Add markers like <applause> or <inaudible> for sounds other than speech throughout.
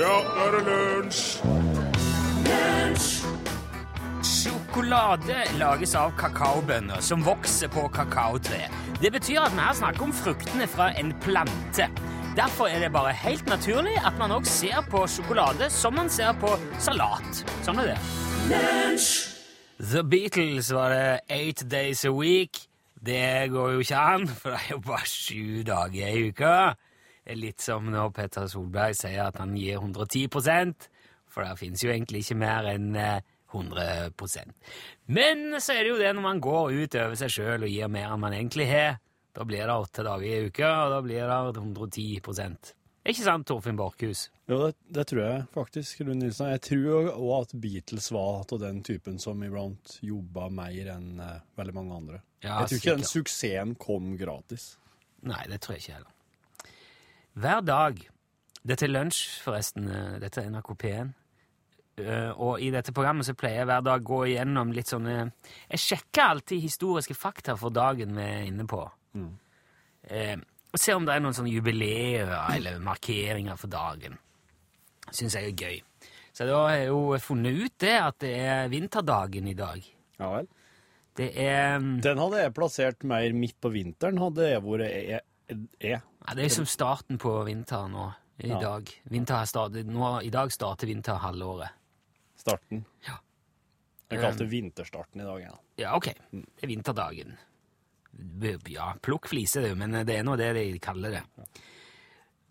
Ja, nå er det lunsj! Sjokolade lages av kakaobønner som vokser på kakaotre. Det betyr at vi her snakker om fruktene fra en plante. Derfor er det bare helt naturlig at man òg ser på sjokolade som man ser på salat. Sånn er det. The Beatles var det Eight Days a Week. Det går jo ikke an, for det er jo bare sju dager i uka. Det er litt som når Petter Solberg sier at han gir 110% for det finnes jo egentlig ikke mer enn eh, 100% Men så er det jo det når man går ut over seg sjøl og gir mer enn man egentlig har. Da blir det åtte dager i uka, og da blir det 110 Ikke sant, Torfinn Borchhus? Jo, det, det tror jeg faktisk, Lund Nilsen. Jeg tror òg at Beatles var av den typen som iblant jobba mer enn eh, veldig mange andre. Ja, jeg tror ikke den suksessen kom gratis. Nei, det tror jeg ikke heller. Hver dag Dette er lunsj, forresten. eh, Dette er NRK P1. Eh, Og i dette programmet så pleier jeg hver dag gå igjennom litt sånne Jeg sjekker alltid historiske fakta for dagen vi er inne på. Eh, og se om det er noen sånne jubileer eller markeringer for dagen. Syns jeg er gøy. Så da har jeg jo funnet ut det at det er vinterdagen i dag. Ja vel. Det er Den hadde jeg plassert mer midt på vinteren, hadde jeg vært E. e. Ja, det er som starten på vinteren nå, i Ja. dag. Vinter startet, nå, I dag starter vinterhalvåret. Starten. Ja. Jeg kalte det vinterstarten i dag. Ja. Ja, ok. Det er vinterdagen. Ja, plukk fliser, det, men det er nå det de kaller det.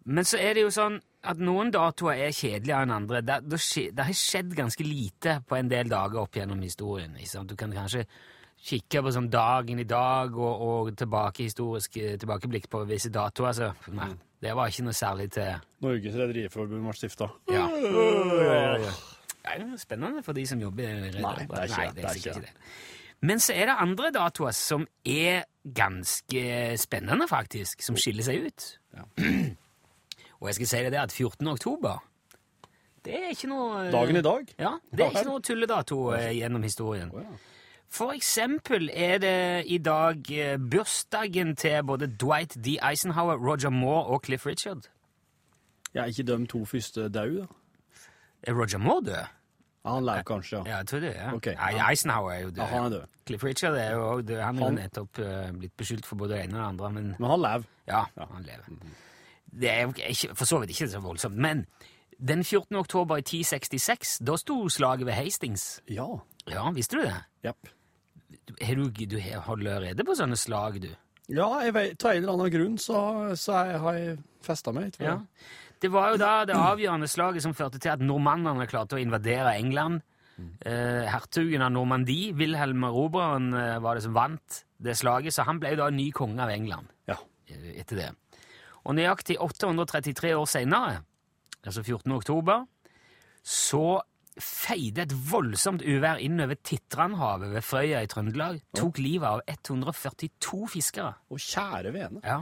Men så er det jo sånn at noen datoer er kjedeligere enn andre. Det, det, det har skjedd ganske lite på en del dager opp gjennom historien. Ikke sant? Du kan kanskje kikke på sånn dagen i dag og, og tilbake historisk eh, tilbakeblikk på visse datoer. Så nei, det var ikke noe særlig til Norges Rederiforbund ble stifta. Ja. Det er jo spennende for de som jobber i rederi. Nei, det er ikke nei, Det er ikke det. Men så er det andre datoer som er ganske spennende, faktisk, som skiller seg ut. Ja. Og jeg skal si det at 14. oktober, det er ikke noe Dagen i dag? Ja, det er ikke noe tulledato eh, gjennom historien. Oh, ja. For eksempel er det i dag eh, bursdagen til både Dwight D. Eisenhower, Roger Moore og Cliff Richard. Ja, ikke de to første døde, da? Er Roger Moore død? Ja, han lever kanskje, ja. Ja, jeg tror det. ja. Ok, Nei, ja. Eisenhower er jo død. Ja, han er død. Cliff Richard er jo også død. Han er jo nettopp eh, blitt beskyldt for både det ene og det andre, men Men han lever. ja, han lever. Det er ikke, for så vidt ikke så voldsomt. Men den 14. oktober i 1066, da sto slaget ved Hastings. Ja. Ja, visste du det? Jepp. Har du, du har- holder rede på sånne slag, du? Ja, jeg vet, av en eller annen grunn så, så jeg, har jeg festa meg. Tror Ja. jeg. Det var jo da det avgjørende slaget som førte til at normannene klarte å invadere England. Eh, hertugen av Normandie, Wilhelm Erobreren, eh, var det som vant det slaget, så han ble jo da ny konge av England Ja. eh, etter det. Og nøyaktig 833 år senere, altså 14. oktober, så feide et voldsomt uvær innover Titranhavet ved Frøya i Trøndelag, tok livet av 142 fiskere. Og kjære vene. Ja,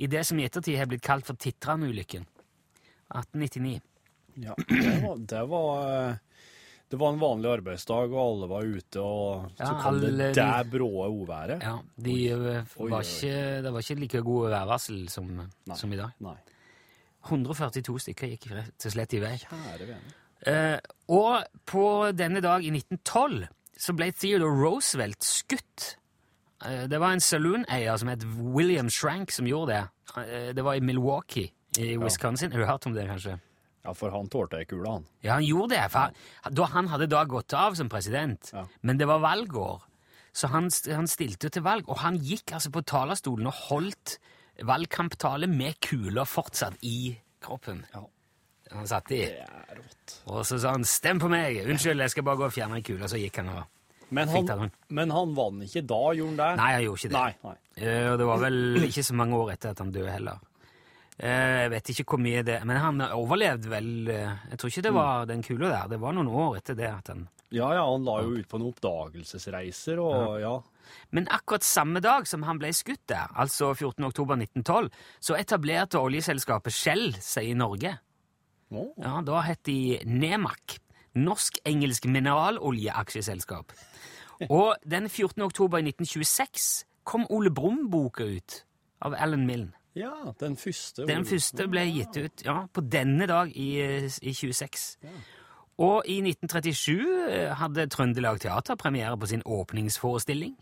i det som i ettertid har blitt kalt for Titran-ulykken. 1899. Ja, det var, det var Det var en vanlig arbeidsdag, og alle var ute, og så Ja, kom alle det de- der bråe uværet. Ja, de Oi, var oi, oi. ikke, det var ikke like gode værvarsel som, som i dag. Nei. 142 stykker gikk rett og slett i vei. Kjære vene. Eh, og på denne dag i 1912 så ble Theodore Roosevelt skutt. Eh, det var en saloon-eier som het William Shrank som gjorde det. Eh, det var i Milwaukee i Wisconsin. Har du hørt om det, kanskje? Ja, for han tålte ei kule, han. Ja, han gjorde det. For han, da han hadde da gått av som president, Ja. men det var valgår, så han, han stilte til valg, og han gikk altså på talerstolen og holdt valgkamptale med kuler fortsatt i kroppen. Ja. Han satt i. Det er rått. Og så sa han 'stem på meg', unnskyld, jeg skal bare gå og fjerne en kule, så gikk han og Men han, men han vant ikke da, gjorde han det? Nei, han gjorde ikke det. Nei, nei. Eh, Og det var vel ikke så mange år etter at han døde heller. Eh, Jeg vet ikke hvor mye det Men han overlevde vel eh, Jeg tror ikke det var den kula der. Det var noen år etter det at han Ja, ja, han la jo ut på noen oppdagelsesreiser, og ja. Men akkurat samme dag som han ble skutt der, altså 14. oktober 1912, så etablerte oljeselskapet Shell seg i Norge. Å, Ja, Da het de Nemak. Norsk-engelsk mineraloljeaksjeselskap. Og den 14. oktober i 1926 kom Ole Brumm-boka ut av Alan Milne. Ja, den første. Den første ble gitt ut ja, på denne dag i, i 26. Og i 1937 eh, hadde Trøndelag Teater premiere på sin åpningsforestilling.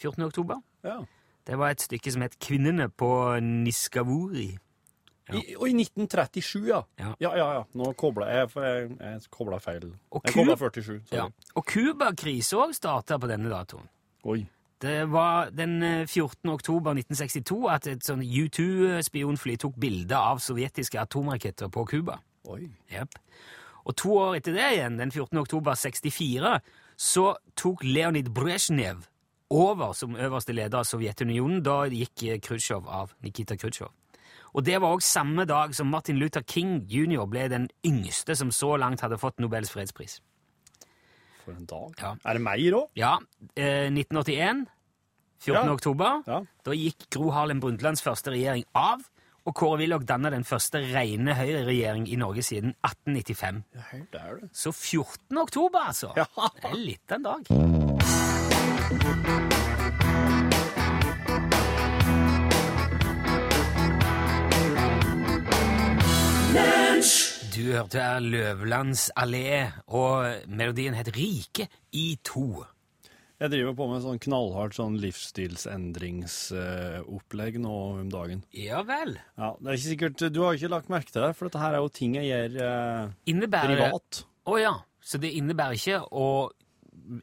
14. oktober. Ja. Det var et stykke som het Kvinnene på I, og i 1937, ja. Ja. ja, ja. ja. Nå kobla jeg, for jeg, jeg kobla feil. Og jeg kobla 47. Sorry. Ja. Og Cuba-krisa òg starta på denne datoen. Oi. Det var den eh, 14. oktober 1962 at et sånn U2-spionfly tok bilder av sovjetiske atomraketter på Cuba. Jep. Og to år etter det igjen, den 14. oktober 64, så tok Leonid Brezjnev over som øverste leder av Sovjetunionen. Da gikk Khrushchev av. Nikita Khrusjtsjov. Og det var òg samme dag som Martin Luther King jr. ble den yngste som så langt hadde fått Nobels fredspris. For en dag. Ja. Er det mer òg? Ja, eh, 1981, 14. Ja. oktober, Ja. da gikk Gro Harlem Brundtlands første regjering av, og Kåre Willoch danna den første rene høyreregjering i Norge siden 1895. Ja, det er det. Så 14. oktober, altså! Ja. Det er litt av en dag. Du hørte her Løvlands allé, og melodien het Rike i to. Jeg driver på med sånn knallhardt sånn livsstilsendringsopplegg nå om dagen. Ja vel. Ja, det er ikke sikkert, Du har ikke lagt merke til det, for dette her er jo ting jeg gjør eh, Innebærer privat. Å ja. Så det innebærer ikke å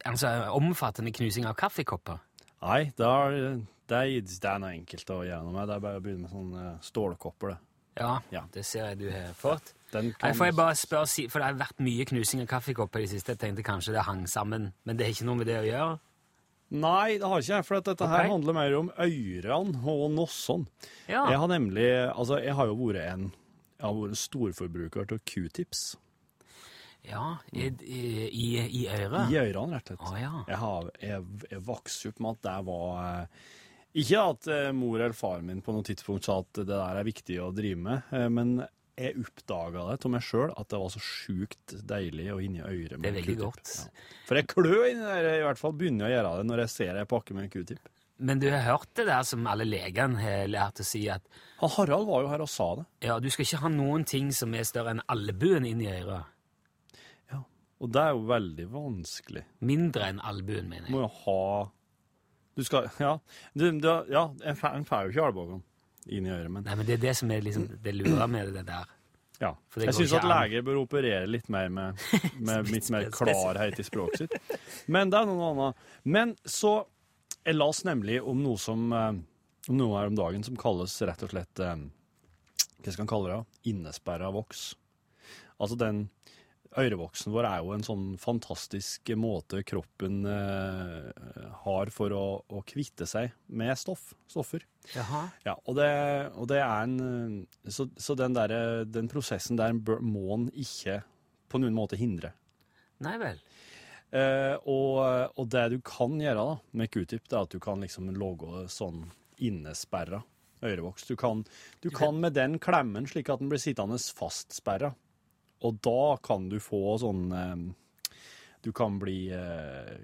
Altså omfattende knusing av kaffekopper? Nei, det er, det er, det er noe enkelt å gjøre noe med. Det er bare å begynne med sånne stålkopper. det. Ja, Ja. det ser jeg du har fått. Den Nei, kan, får jeg bare spørre, For det har vært mye knusing av kaffekopper i det siste. Jeg tenkte kanskje det hang sammen, men det har ikke noe med det å gjøre? Nei, det har ikke jeg, for dette okay. her handler mer om ørene og nossene. Ja. Jeg har nemlig Altså, jeg har jo vært en Jeg har vært storforbruker av q-tips. ja i, i, i, øret? I ørene, rett og Å slett. ja. Jeg, har, jeg, jeg vokste opp med at det var eh, Ikke at eh, mor eller far min på noe tidspunkt sa at det der er viktig å drive med, eh, men jeg oppdaga det til meg sjøl at det var så sjukt deilig å inni øret. med Det er veldig godt. Ja. For jeg klør inni der, i hvert fall begynner jeg å gjøre det når jeg ser ei pakke med en q-tip. Men du har hørt det der som alle legene har lært å si, at ha, Harald var jo her og sa det. ja, du skal ikke ha noen ting som er større enn albuen inni øret. Ja. Og det er jo veldig vanskelig. Mindre enn albuen, mener jeg. må jo ha Du skal Ja, du, du, ja en får jo ikke albuen inn i øret, men Nei, men det er det som er liksom det lurer med det der. ja. For det Jeg går syns at leger bør operere litt mer med, <laughs> med litt mer klarhet i språket sitt. Men det er noe annet. Men så Jeg las nemlig om noe som eh, om noe her om dagen som kalles rett og slett eh, Hva skal en kalle det? Innesperra voks. Altså den Ørevoksen vår er jo en sånn fantastisk måte kroppen eh, har for å, å kvitte seg med stoff, stoffer. Jaha. Ja, og det, og det er en eh, Så, så den, der, den prosessen der må en ikke på noen måte hindre. Nei vel. Eh, og, og det du kan gjøre da, med q-tip, det er at du kan liksom logge sånn innesperra ørevoks. Du kan, du kan med den klemmen slik at den blir sittende fastsperra. Og da kan du få sånn eh, Du kan bli eh,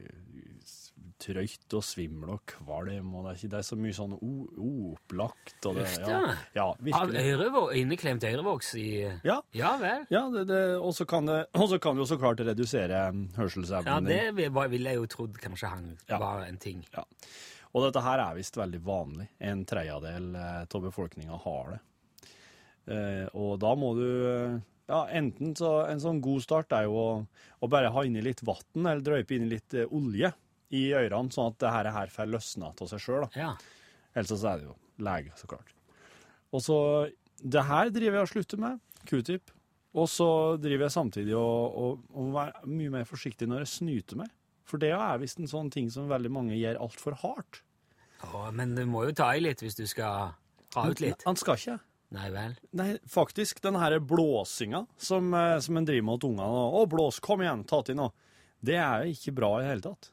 trøyt og svimmel og kvalm, og det er, ikke, det er så mye sånn opplagt og det, ja, ja, Av ørevå- inneklemt ørevoks i Ja, Ja vel. ja det, det, og så kan du så kan det jo så klart redusere Ja, hørselsevnen det din. vil- var- ville jeg jo trodd kanskje han Ja. var en ting. Ja. Og dette her er visst veldig vanlig. En tredjedel eh, av befolkninga har det. Eh, og da må du Ja, enten så En sånn god start er jo å, å bare ha inni litt vann, eller drøype inni litt eh, olje i ørene, sånn at det her, her får løsna av seg sjøl. Ja. Ellers så er det jo lege, så klart. Og så Det her driver jeg og slutter med. Q-tip. Og så driver jeg samtidig og, og, og være mye mer forsiktig når jeg snyter meg. For det er visst en sånn ting som veldig mange gjør altfor hardt. Ja, men du må jo ta i litt hvis du skal ha ut litt. Han skal ikke. Nei vel. Nei, faktisk, den her blåsinga som, eh, som en driver med til ungene 'Å, blås, kom igjen, ta til nå', det er jo ikke bra i det hele tatt.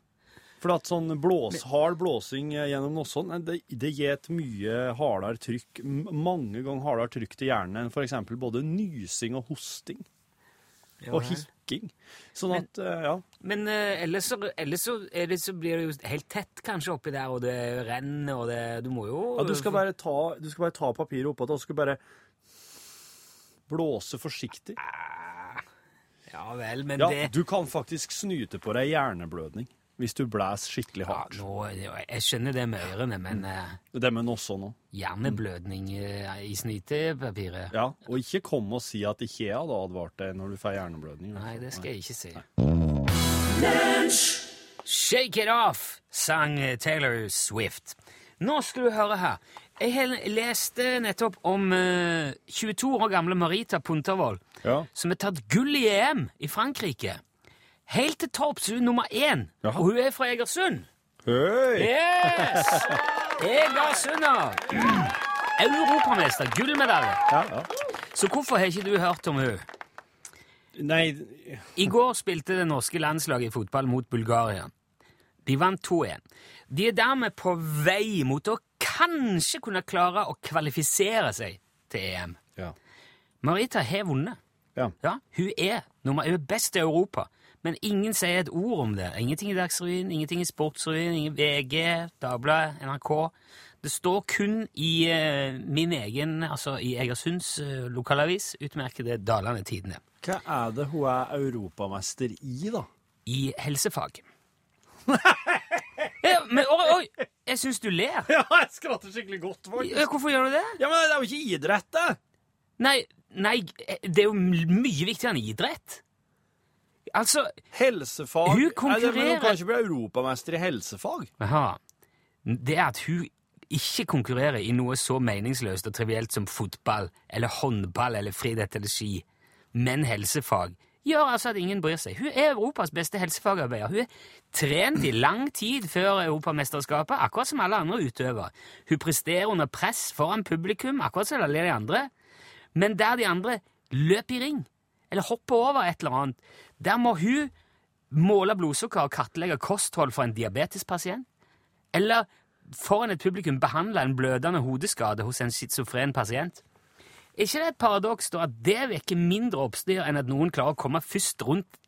For at sånn blås, hard blåsing gjennom gjennom sånt, det, det gir et mye hardere trykk, mange ganger hardere trykk til hjernen enn f.eks. både nysing og hosting. og hikking. Sånn at, men, ja. Men uh, ellers, så, ellers så, det, så blir det jo helt tett kanskje oppi der, og det renner, og det Du må jo ja du, skal bare ta, du skal bare ta papiret oppå, og så skal du bare blåse forsiktig. Ja vel, men Ja, det du kan faktisk snyte på deg hjerneblødning hvis du blæser skikkelig hardt. ja, nå, Jeg skjønner det med ørene, men eh, Det med også nå. hjerneblødning eh, i snytepapiret Ja, og ikke kom og si at ikke jeg hadde advart deg når du får hjerneblødning. Nei, det skal jeg ikke si. Shake it off, sang Taylor Swift. Nå skal du høre her. Jeg leste nettopp om eh, 22 år gamle Marita Puntervold, Ja. som har tatt gull i EM i Frankrike. Helt til topps, hun er nummer én, Jaha. og hun er fra Egersund. Hei! Yes! Egersunder! Europamester, gullmedalje. Ja, ja. Så hvorfor har ikke du hørt om hun? Nei, I går spilte det norske landslaget i fotball mot Bulgaria. De vant 2-1. De er dermed på vei mot å kanskje kunne klare å kvalifisere seg til EM. ja. Marita har vunnet. Ja. Ja, hun er nummer, hun er best i Europa, men ingen sier et ord om det. Ingenting i Dagsrevyen, ingenting i Sportsrevyen, ingen VG, Dagbladet, NRK. Det står kun i eh, min egen, altså i Egersunds uh, lokalavis, utmerkede Dalane Tidende, Hva er det hun er europamester i, da? i helsefag. <laughs> ja, men oi, oi, jeg syns du ler. Ja, jeg skratter skikkelig godt, Ja, Hvorfor gjør du det? Ja, Men det er jo ikke idrett, det! Nei, nei, det er jo mye viktigere enn idrett. Altså, Helsefag Hun Nei, det- Men hun kan ikke bli europamester i helsefag. Aha. Det er at hun ikke konkurrerer i noe så meningsløst og trivielt som fotball eller håndball eller friidrett eller ski, men helsefag, gjør altså at ingen bryr seg. Hun er Europas beste helsefagarbeider. Hun er trent i lang tid før Europamesterskapet, akkurat som alle andre utøvere. Hun presterer under press foran publikum, akkurat som alle de andre. Men der de andre løper i ring, eller hopper over et eller annet, der må hun måle blodsukker og kartlegge kosthold for en diabetespasient. Eller foran et publikum behandle en blødende hodeskade hos en schizofren pasient. Er ikke det et paradoks da at det vekker mindre oppstyr enn at noen klarer å komme først rundt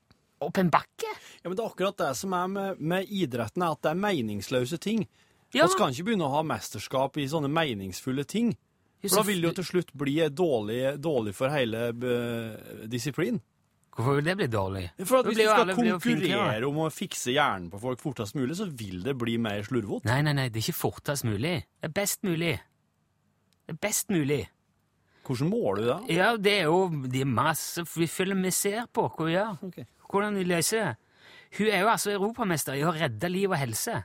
opp en bakke? Ja, men Det er akkurat det som er med, med idretten, at det er meningsløse ting. Ja. Vi skal ikke begynne å ha mesterskap i sånne meningsfulle ting. For da vil det jo til slutt bli dårlig, dårlig for hele eh, disiplin. Hvorfor vil det bli dårlig? For at Hvis du skal konkurrere om å fikse hjernen på folk fortest mulig, så vil det bli mer slurvete. Nei, nei, nei, det er ikke fortest mulig. Det er best mulig. Det er best mulig. Hvordan måler du det? Ja, det er jo er masse vi følger vi ser på hva vi gjør. Okay. Hvordan vi løser det. Hun er jo altså europamester i å redde liv og helse.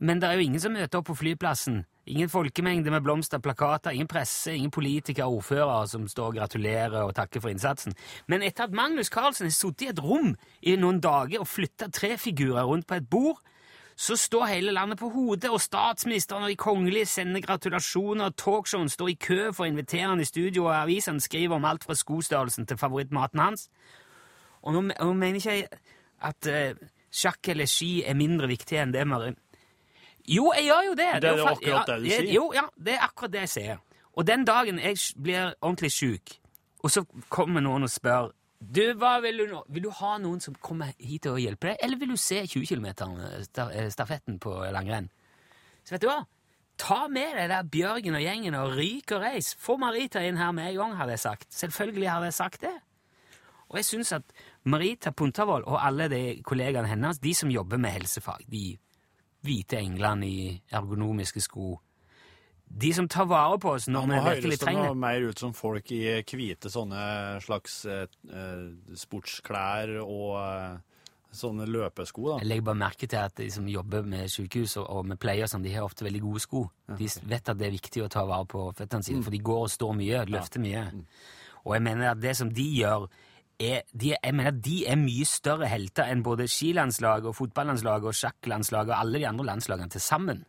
Men det er jo ingen som møter opp på flyplassen. Ingen folkemengde med blomster, plakater, ingen presse, ingen politikere og ordførere som står og gratulerer og takker for innsatsen. Men etter at Magnus Carlsen har sittet i et rom i noen dager og flytta tre figurer rundt på et bord, så står hele landet på hodet, og statsministeren og de kongelige sender gratulasjoner, og talkshowen står i kø for å invitere han i studio, og avisene skriver om alt fra skostørrelsen til favorittmaten hans. Og nå, nå mener ikke jeg at uh, sjakk eller ski er mindre viktig enn det, Mari. Jo, jeg gjør jo det. Det er jo akkurat det du sier. Jo, ja, det er akkurat det jeg sier. Og den dagen jeg blir ordentlig sjuk, og så kommer noen og spør du, hva vil du nå? Vil du ha noen som kommer hit og hjelper deg, eller vil du se 20 km stafetten på langrenn? Så vet du hva? Ta med deg der Bjørgen og gjengen og ryk og reis. Få Marita inn her med en gang, hadde jeg sagt. Selvfølgelig hadde jeg sagt det. Og jeg syns at Marita Puntervold og alle de kollegaene hennes, de som jobber med helsefag, de hvite englene i ergonomiske sko, de som tar vare på oss når Nå vi virkelig virkelig det trenger høres det mer ut som folk i hvite sånne slags eh, eh, sportsklær og eh, sånne løpesko. da. Jeg legger bare merke til at de som jobber med sykehus og, og med pleier, som, de har ofte veldig gode sko. De vet at det er viktig å ta vare på føttene sine, for de går og står mye, løfter mye. Og jeg mener at det som de gjør, er, de, jeg mener de er mye større helter enn både skilandslaget og fotballandslaget og sjakklandslaget og alle de andre landslagene til sammen.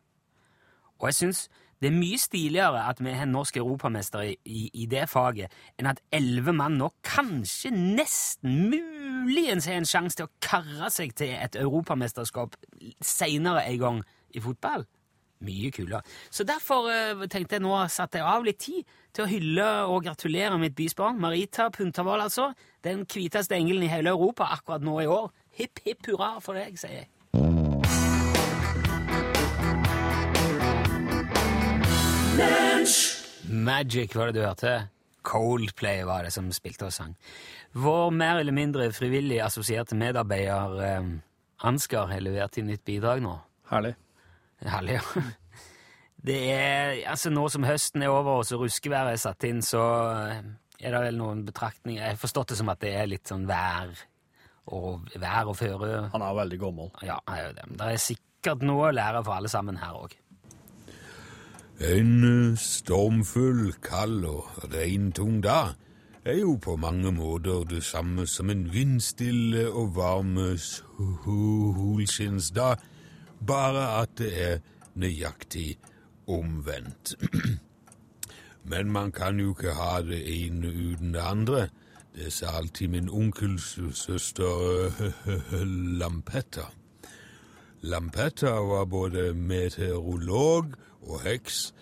Og jeg syns det er mye stiligere at vi har norsk europamester i, i, i det faget, enn at elleve mann nå kanskje nesten muligens har en sjanse til å karre seg til et europamesterskap seinere en gang i fotball. Mye kulere. Så derfor uh, tenkte jeg nå satte jeg av litt tid til å hylle og gratulere mitt bysbarn, Marita Puntervold, altså. Den hviteste engelen i hele Europa akkurat nå i år. Hipp, hipp hurra for deg, sier jeg. Magic var det du hørte. Coldplay var det som spilte og sang. Vår mer eller mindre frivillig assosierte medarbeider eh, Ansgar har levert inn nytt bidrag nå. Herlig. Herlig, ja. Det er, altså Nå som høsten er over og så ruskeværet er satt inn, så eh, er det vel noen betraktninger Jeg har forstått det som at det er litt sånn vær og, vær og føre. Han er veldig gammel. Ja, det er jo det. Det er sikkert noe å lære for alle sammen her òg. En stormfull, kald og regntung dag er jo på mange måter det samme som en vindstille og varme solskinnsdag, bare at det er nøyaktig omvendt. <clears throat> Men man kan jo ikke ha det ene uten det andre. Det sa alltid min onkels søster <laughs> Lampetta. Lampetta var både meteorolog og heks,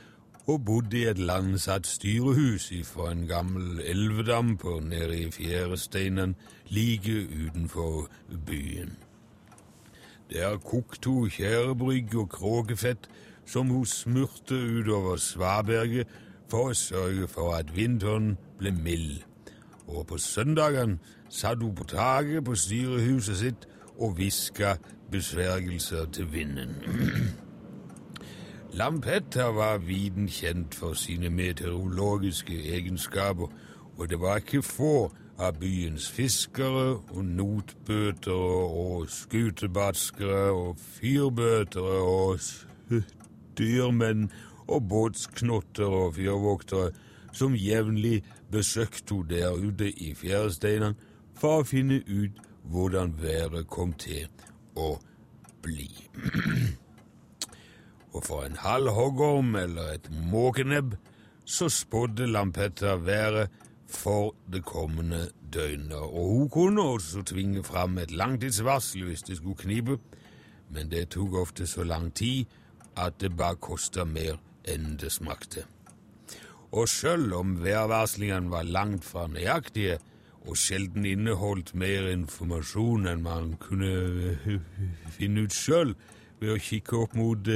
og bodde i et landsatt styrehus ifra en gammel elvedamper nede i Fjæresteinen like utenfor byen. Der kokte hun tjærebrygg og kråkefett som hun smurte utover svaberget for å sørge for at vinteren ble mild. Og på søndagen satt hun på taket på styrehuset sitt og hviska besvergelser til vinden. <clears throat> Lampetta var viden kjent for sine meteorologiske egenskaper, og det var ikke få av byens fiskere og notbøtere og skutebatskere og fyrbøtere og styrmenn og båtsknotter og fyrvoktere som jevnlig besøkte hun der ute i fjæresteinene for å finne ut hvordan været kom til å bli. <clears throat> og for en halv hoggorm eller et måkenebb så spådde Lampetta været for det kommende døgnet, og hun kunne også tvinge fram et langtidsvarsel hvis det skulle knipe, men det tok ofte så lang tid at det bare kosta mer enn det smakte. Og sjøl om værvarslingene var langt fra nøyaktige, og sjelden inneholdt mer informasjon enn man kunne finne ut sjøl ved å kikke opp mot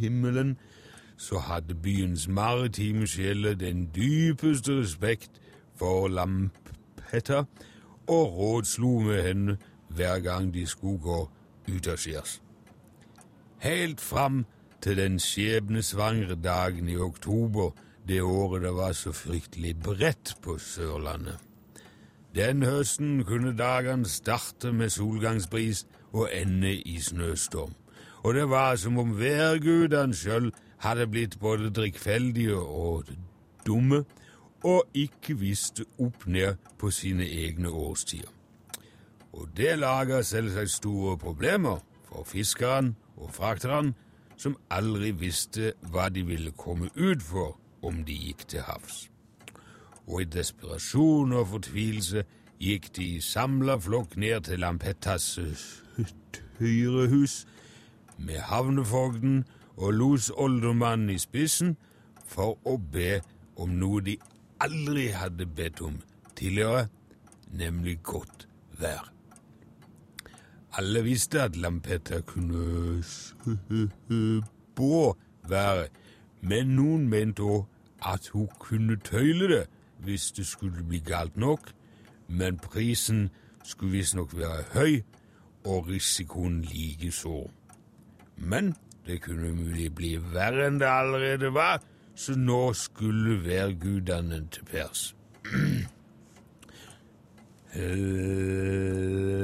himmelen, så hadde byens maritime sjeler den dypeste respekt for Lampetta og rådslo med henne hver gang de skulle gå utaskjærs. Helt fram til den skjebnesvangre dagen i oktober det året det var så fryktelig bredt på Sørlandet. Den høsten kunne dagene starte med solgangsbris og ende i snøstorm, og det var som om værgudene sjøl hadde blitt både drikkfeldige og dumme og ikke visste opp ned på sine egne årstider. Og det laga selvsagt store problemer for fiskerne og frakterne, som aldri visste hva de ville komme ut for om de gikk til havs. Og i desperasjon og fortvilelse gikk de i samla flokk ned til Lampettas hyrehus med havnefogden og losoldermannen i spissen for å be om noe de aldri hadde bedt om tidligere, nemlig godt vær. Alle visste at Lampetta kunne <laughs> spå været, men noen mente òg at hun kunne tøyle det hvis det skulle bli galt nok, men prisen skulle visstnok være høy, og risikoen likeså. Men det kunne mulig bli verre enn det allerede var, så nå skulle værgudene til pers.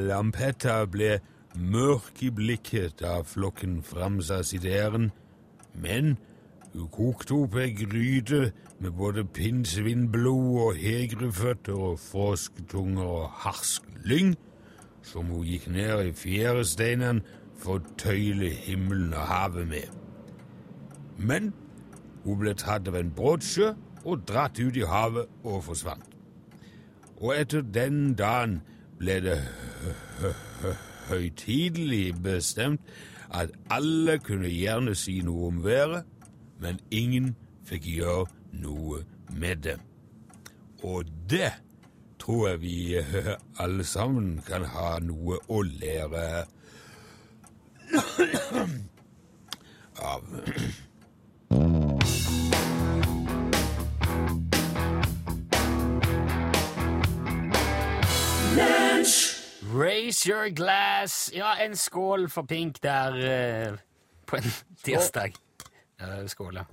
Lampetta ble mørk i blikket da flokken framsa sitt ærend, men hun kokte opp ei gryte med både pinnsvinblod og hegreføtter og frosketunger og harsk lyng, som hun gikk ned i fjæresteinene for å tøyle himmelen og havet med. Men hun ble tatt av en brodsjø og dratt ut i havet og forsvant. Og etter den dagen ble det høytidelig bestemt at alle kunne gjerne si noe om været, men ingen fikk gjøre noe med det. Og det tror jeg vi alle sammen kan ha noe å lære av. Raise your glass. Ja, en skål for pink der uh, på en tirsdag. Ja, skål, ja.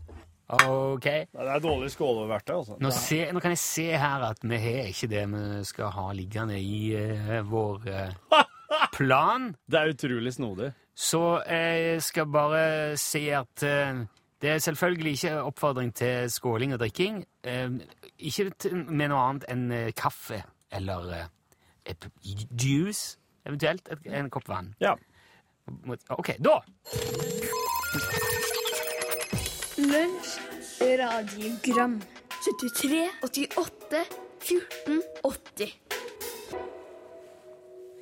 Ok. Det er dårlig skåleverktøy, altså. Nå, se, nå kan jeg se her at vi har ikke det vi skal ha liggende i uh, vår uh, <laughs> plan. Det er utrolig snodig. Så jeg skal bare si at det er selvfølgelig ikke oppfordring til skåling og drikking. Ikke med noe annet enn kaffe eller juice, eventuelt et, en kopp vann. Ja. Ok, da! Lunsj, radiogram 73, 88, 14, 80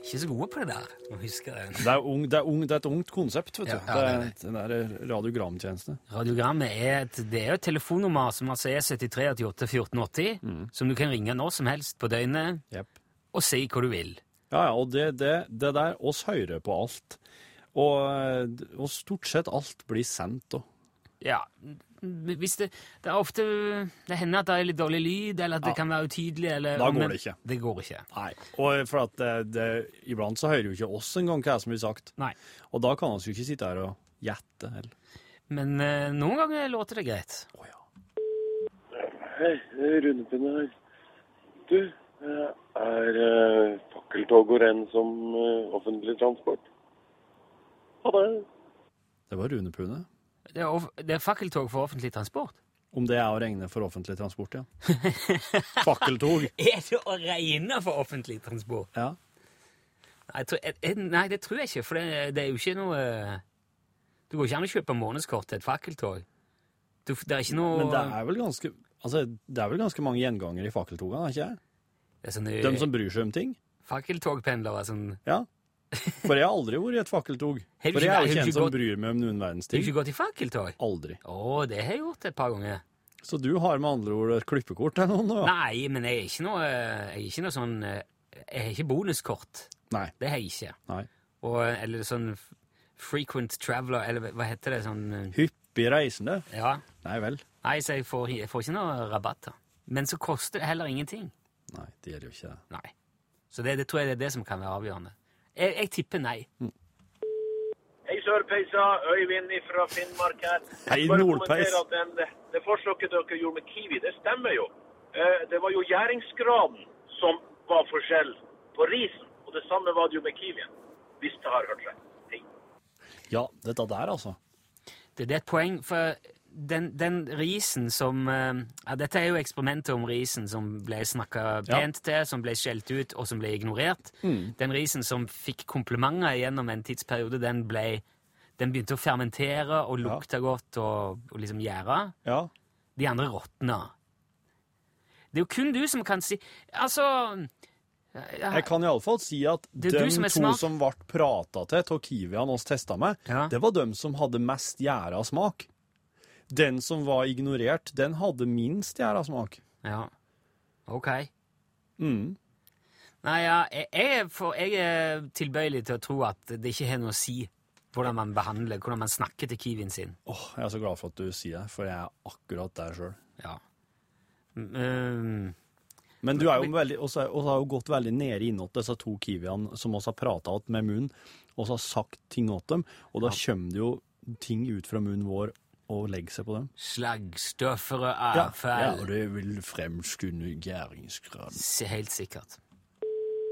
Ikke så gode på det der. Må huske det. Det er, ung, det, er ung, det er et ungt konsept, vet du. Ja, ja, det er det, er, radiogramtjeneste. Radiogrammet er et, det er et telefonnummer som altså er 73 88 14 80, som du kan ringe når som helst på døgnet Jepp. Og si hva du vil. Ja, ja, og det, det, det der, oss hører på alt. Og, og stort sett alt blir sendt, òg. Ja, hvis det, det er ofte Det hender at det er litt dårlig lyd, eller at det Ja. kan være utydelig. Eller, Da går men det ikke. Det går ikke. Nei. Og for at det, det, iblant så hører jo ikke oss engang hva som blir sagt. Nei. Og da kan vi jo ikke sitte her og gjette. Eller. Men eh, noen ganger låter det greit. Å ja. Hei, det er Rundepinne her. Du, er uh, fakkeltog å renn som eh, offentlig transport? Ha det. Det var Rune Pune. Det er, det er fakkeltog for offentlig transport. Om det er å regne for offentlig transport, ja. <laughs> Fakkeltog. <laughs> Er det å regne for offentlig transport? Ja. Nei, tror, nei det tror jeg ikke, for det, det er jo ikke noe Det går ikke an å kjøpe månedskort til et fakkeltog. Det er ikke noe Men det er vel ganske Altså, det er vel ganske mange gjengangere i fakkeltogene, er ikke det? Det er De som bryr seg om ting? fakkeltogpendlere som Ja. For jeg har aldri vært i et fakkeltog. <laughs> For jeg er ikke en som gått- bryr meg om noen verdens Har du ting. ikke gått i fakkeltog? Aldri. Å, det har jeg gjort et par ganger. Så du har med andre ord et klippekort eller noe? Nei, men jeg er ikke noe, jeg er ikke noe sånn eh, Jeg har ikke bonuskort. Nei. Det har jeg ikke. Nei. Og, eller sånn frequent traveler, eller hva- heter det? Sånn eh, Hyppig reisende? Ja. Nei vel. Nei, så jeg får, jeg får ikke noe rabatter. Men så koster det heller ingenting. Nei, det gjør jo ikke det. Nei. Så det, det tror jeg det er det som kan være avgjørende. Jeg, jeg tipper nei. Hei, Sørpeisa. Øyvind fra Finnmark her. Hei, Nordpeis. den, det, det forsøket dere gjorde med Kiwi, det stemmer jo. Eh, det var jo gjæringsgraden som var forskjell på risen, og det samme var det jo med Kiwien. Hvis det har hørt rett. Hei. Ja, dette der, altså. Det, det er et poeng, for den, den risen som eh, ja, Dette er jo eksperimentet om risen som ble snakka Ja. pent til, som ble skjelt ut, og som ble ignorert. Den risen som fikk komplimenter gjennom en tidsperiode, den ble den begynte å fermentere og lukte godt og, og liksom gjære. Ja. De andre råtna. Det er jo kun du som kan si Altså ja, Jeg kan iallfall si at de som to som ble prata til av Kiwiene oss testa med, Ja. det var de som hadde mest gjæra smak. Den som var ignorert, den hadde minst gjæra smak. ja. OK. Mm. Nei, ja, jeg, jeg, for, jeg er tilbøyelig til å tro at det ikke har noe å si hvordan man behandler, hvordan man snakker til kiwien sin. Åh, jeg er så glad for at du sier det, for jeg er akkurat der sjøl. Ja. Mm, Men du er jo veldig, også, også har jo gått veldig nede innåt disse to kiwiene som oss har prata med munnen, og så har sagt ting åt dem, og da kommer det jo ting ut fra munnen vår og legger seg på dem. Slaggstoffer og ja, ja, og det vil fremskunde gjæringsgraden. Helt sikkert.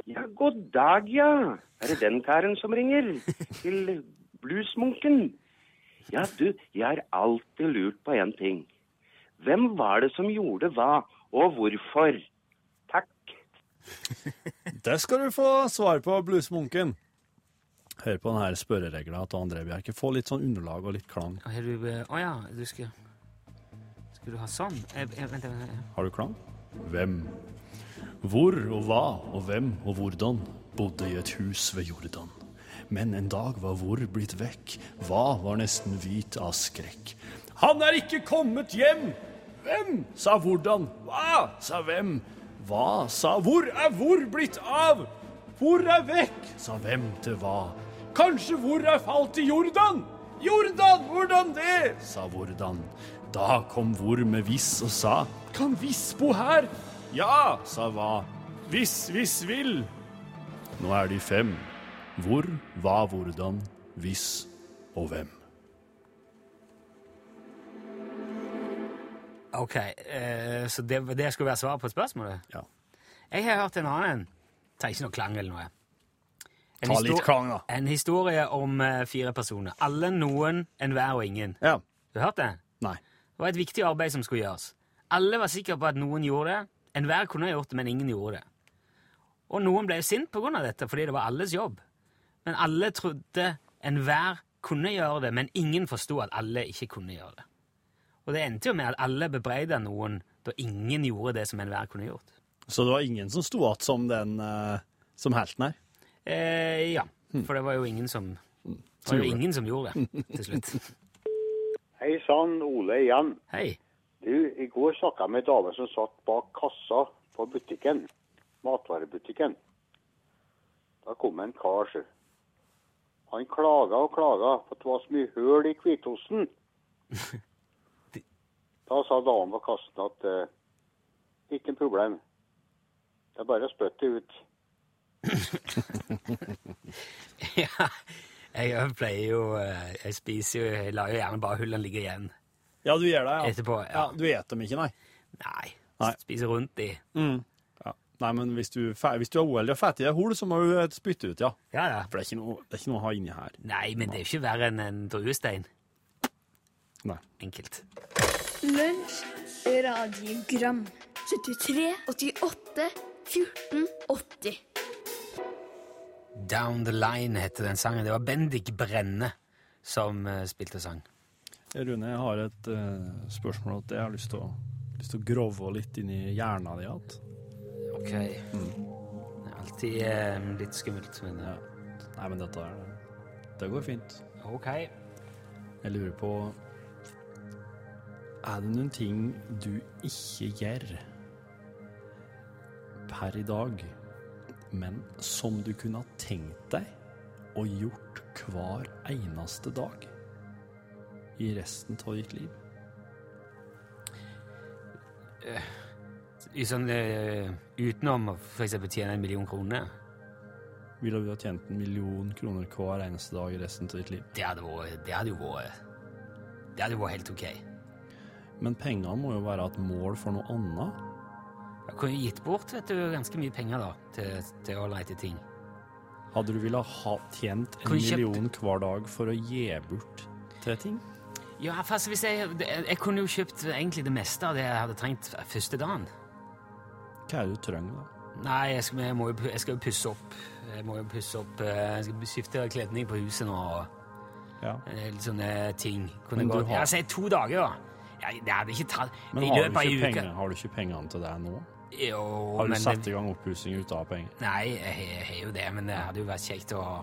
Ja, god dag, ja. Er det den karen som ringer? Til bluesmunken? Ja, du, jeg har alltid lurt på en ting. Hvem var det som gjorde hva, og hvorfor? Takk. Det skal du få svar på, bluesmunken. Hør på denne spørreregla til André Bjerke. Få litt sånn underlag og litt klang. Å oh, du, eh, ja, du skal Skal du ha sånn? Eh, eh, Vent, vent, vent. Har du klang? Hvem, hvor og hva og hvem og hvordan bodde i et hus ved Jordan. men en dag var Hvor blitt vekk. Hva var nesten hvit av skrekk. Han er ikke kommet hjem! Hvem? sa hvordan. Hva? sa hvem. Hva? sa hvor er hvor blitt av? Hvor er vekk? sa hvem til hva. Kanskje hvor er falt i Jordan? Jordan, hvordan det? sa hvordan. Da kom hvor med viss og sa. Kan viss bo her? Ja, sa hva. Hvis, hvis vil. Nå er de fem. Hvor, hva, hvordan, hvis og hvem. Ok, eh, så det, det skulle være svaret på spørsmålet? Ja. Jeg har hørt en annen. Tar ikke noe klang eller noe. En Ta litt krang, da. En historie om eh, fire personer. Alle, noen, enhver og ingen. Ja. Du hørte hørt det? Nei. Det var et viktig arbeid som skulle gjøres. Alle var sikre på at noen gjorde det. Enhver kunne ha gjort det, men ingen gjorde det. Og noen ble sint av dette, fordi det var alles jobb. Men alle trodde enhver kunne gjøre det, men ingen forsto at alle ikke kunne gjøre det. Og det endte jo med at alle bebreida noen da ingen gjorde det som enhver kunne gjort. Så det var ingen som sto igjen som den eh, som helten her? Eh, ja, for det var jo ingen som det var jo ingen som gjorde det til slutt. <laughs> Hei sann, Ole igjen. Hei. Du, I går snakka jeg med ei dame som satt bak kassa på butikken. Matvarebutikken. Da kom en kar, sjø. Han klaga og klaga på at det var så mye høl i hvitosten. <laughs> Da sa damen på kassen at uh, ikke noe problem. Det er bare å spytte det ut. <laughs> Ja, jeg pleier jo eh, Jeg spiser jo Jeg lar jo gjerne bare hullene ligge igjen Ja, du gjør det, ja. etterpå. ja. Ja. Du eter dem ikke, nei? Nei. Nei. Spiser rundt i. Ja. Nei, men hvis du, hvis du er uheldig og fattig i hull, så må du eh, spytte ut, ja. Ja, ja. For det er ikke noe, det er ikke noe å ha inni her. Nei, men det er jo ikke verre enn en druestein. Nei. Enkelt. Lunsj, radiogram 73, 88, 14, 80 Down the Line heter den sangen. Det var Bendik Brenne som eh, spilte sang. Rune, jeg har et uh, spørsmål at jeg har lyst til å, lyst til å grove litt inn i hjernen din igjen. Ok. Det er alltid uh, litt skummelt, men Ja. Nei, men dette er Det går fint. ok. Jeg lurer på Er det noen ting du ikke gjør per i dag, men som du kunne ha tenkt deg og gjort hver eneste dag i resten av ditt liv? I sånn, eh, utenom å eksempel tjene en million kroner. Ville du ha tjent en million kroner hver eneste dag i resten av ditt liv? Det hadde, vært, det hadde jo vært Det hadde vært helt ok. Men pengene må jo være et mål for noe annet. Jeg kunne gitt bort vet du, ganske mye penger da, til, til leite ting. Hadde du ville ha tjent en million hver dag for å gi bort tre ting? Ja, fast hvis jeg, jeg kunne jo kjøpt egentlig det meste av det jeg hadde trengt første dagen. Hva er det du trenger, da? Nei, jeg skal, jeg jo, jeg skal jo pusse opp. Jeg må jo pusse opp, eh, jeg skal skifte kledning på huset nå, og Ja. eh, litt sånne ting. Kunne Men du gå, har- ja, si to dager da. Ja, det hadde ikke tatt, Men har du, ikke penger, har du ikke pengene til det nå? Jo, Har du satt i gang oppussing ut av penger? Nei, jeg har jo det, men det hadde jo vært kjekt å ha.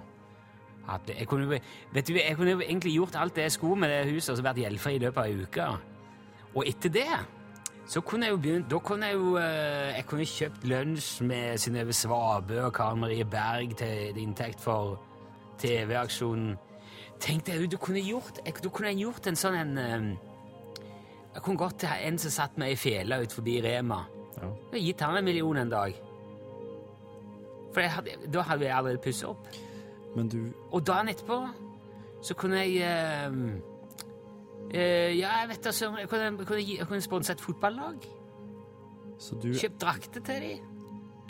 Jeg kunne, vet du, jeg kunne jo egentlig gjort alt det jeg skulle med det huset, og så vært gjeldfri i løpet av ei uke. Og etter det så kunne jeg jo begynt Da kunne jeg jo eh, Jeg kunne kjøpt lunsj med Synnøve Svabø og Karen Marie Berg til inntekt for TV-aksjonen. Tenk deg, du kunne gjort Du kunne gjort en sånn en eh, Jeg kunne gått til en som satt meg i fela ut forbi Rema. Ja. Jeg har gitt han en million en dag. For hadde, da hadde jeg allerede pusset opp. Men du Og dagen etterpå så kunne jeg eh, eh, Ja, jeg vet da søren. Jeg kunne, kunne, gi- jeg kunne sponsa et fotballag. Så du, Kjøpt drakter til dem.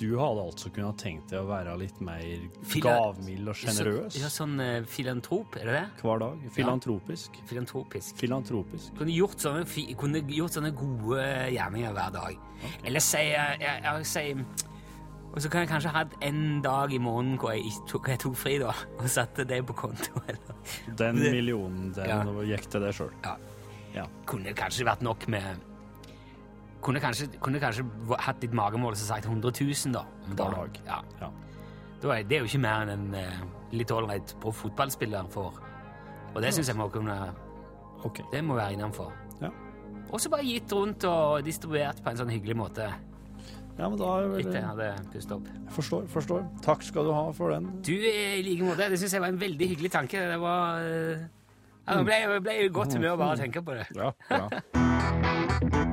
Du hadde altså kunnet tenkt deg å være litt mer Fila- gavmild og sjenerøs Ja, sånn eh, filantrop, er det det? hver dag? Filantropisk? Filantropisk. Filantropisk. Kunne gjort sånne, kunne gjort sånne gode gjerninger hver dag. Eller si jeg, jeg, jeg, Og så kan jeg kanskje hatt en dag i måneden hvor jeg, tok, jeg tok fri, da, og satte det på konto. <laughs> Eller. Den millionen, den Ja. gikk til deg sjøl. Ja. Ja. Kunne kanskje vært nok med Kunne kanskje, kunne kanskje hatt litt magemål og sagt 100 000, da. om dagen. dag. Ja. Ja. Da er det er jo ikke mer enn en eh, litt ålreit på fotballspiller får. Og det syns jeg må kunne okay. Det må være innenfor. Ja. Også bare gitt rundt og distribuert på en sånn hyggelig måte ja, men da er vel... etter jeg hadde pustet opp. Forstår, forstår. Takk skal du ha for den. Du, eh, i like måte. Det syns jeg var en veldig hyggelig tanke. Det var eh, ja, Nå ble jeg ble jeg i godt humør bare av å tenke på det. Ja, ja. <laughs>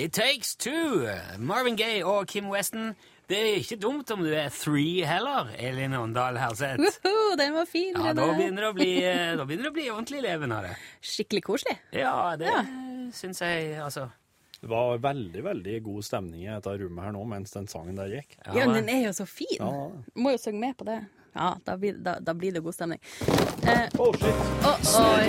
It Takes Two. Marvin Gaye og Kim Weston. Det er ikke dumt om du er three heller, Elin Åndal Herseth. Woohoo, den var fin. Ja, da begynner det å bli, eh, da begynner det å bli ordentlig leven av det. Skikkelig koselig. Ja, det Ja. syns jeg, altså. Det var veldig, veldig god stemning i dette rommet her nå mens den sangen der gikk. Ja, men den er jo så fin. Ja. Må jo synge med på det. Ja, da blir, da, da blir det god stemning. Eh, Oh, shit. Oh, oi.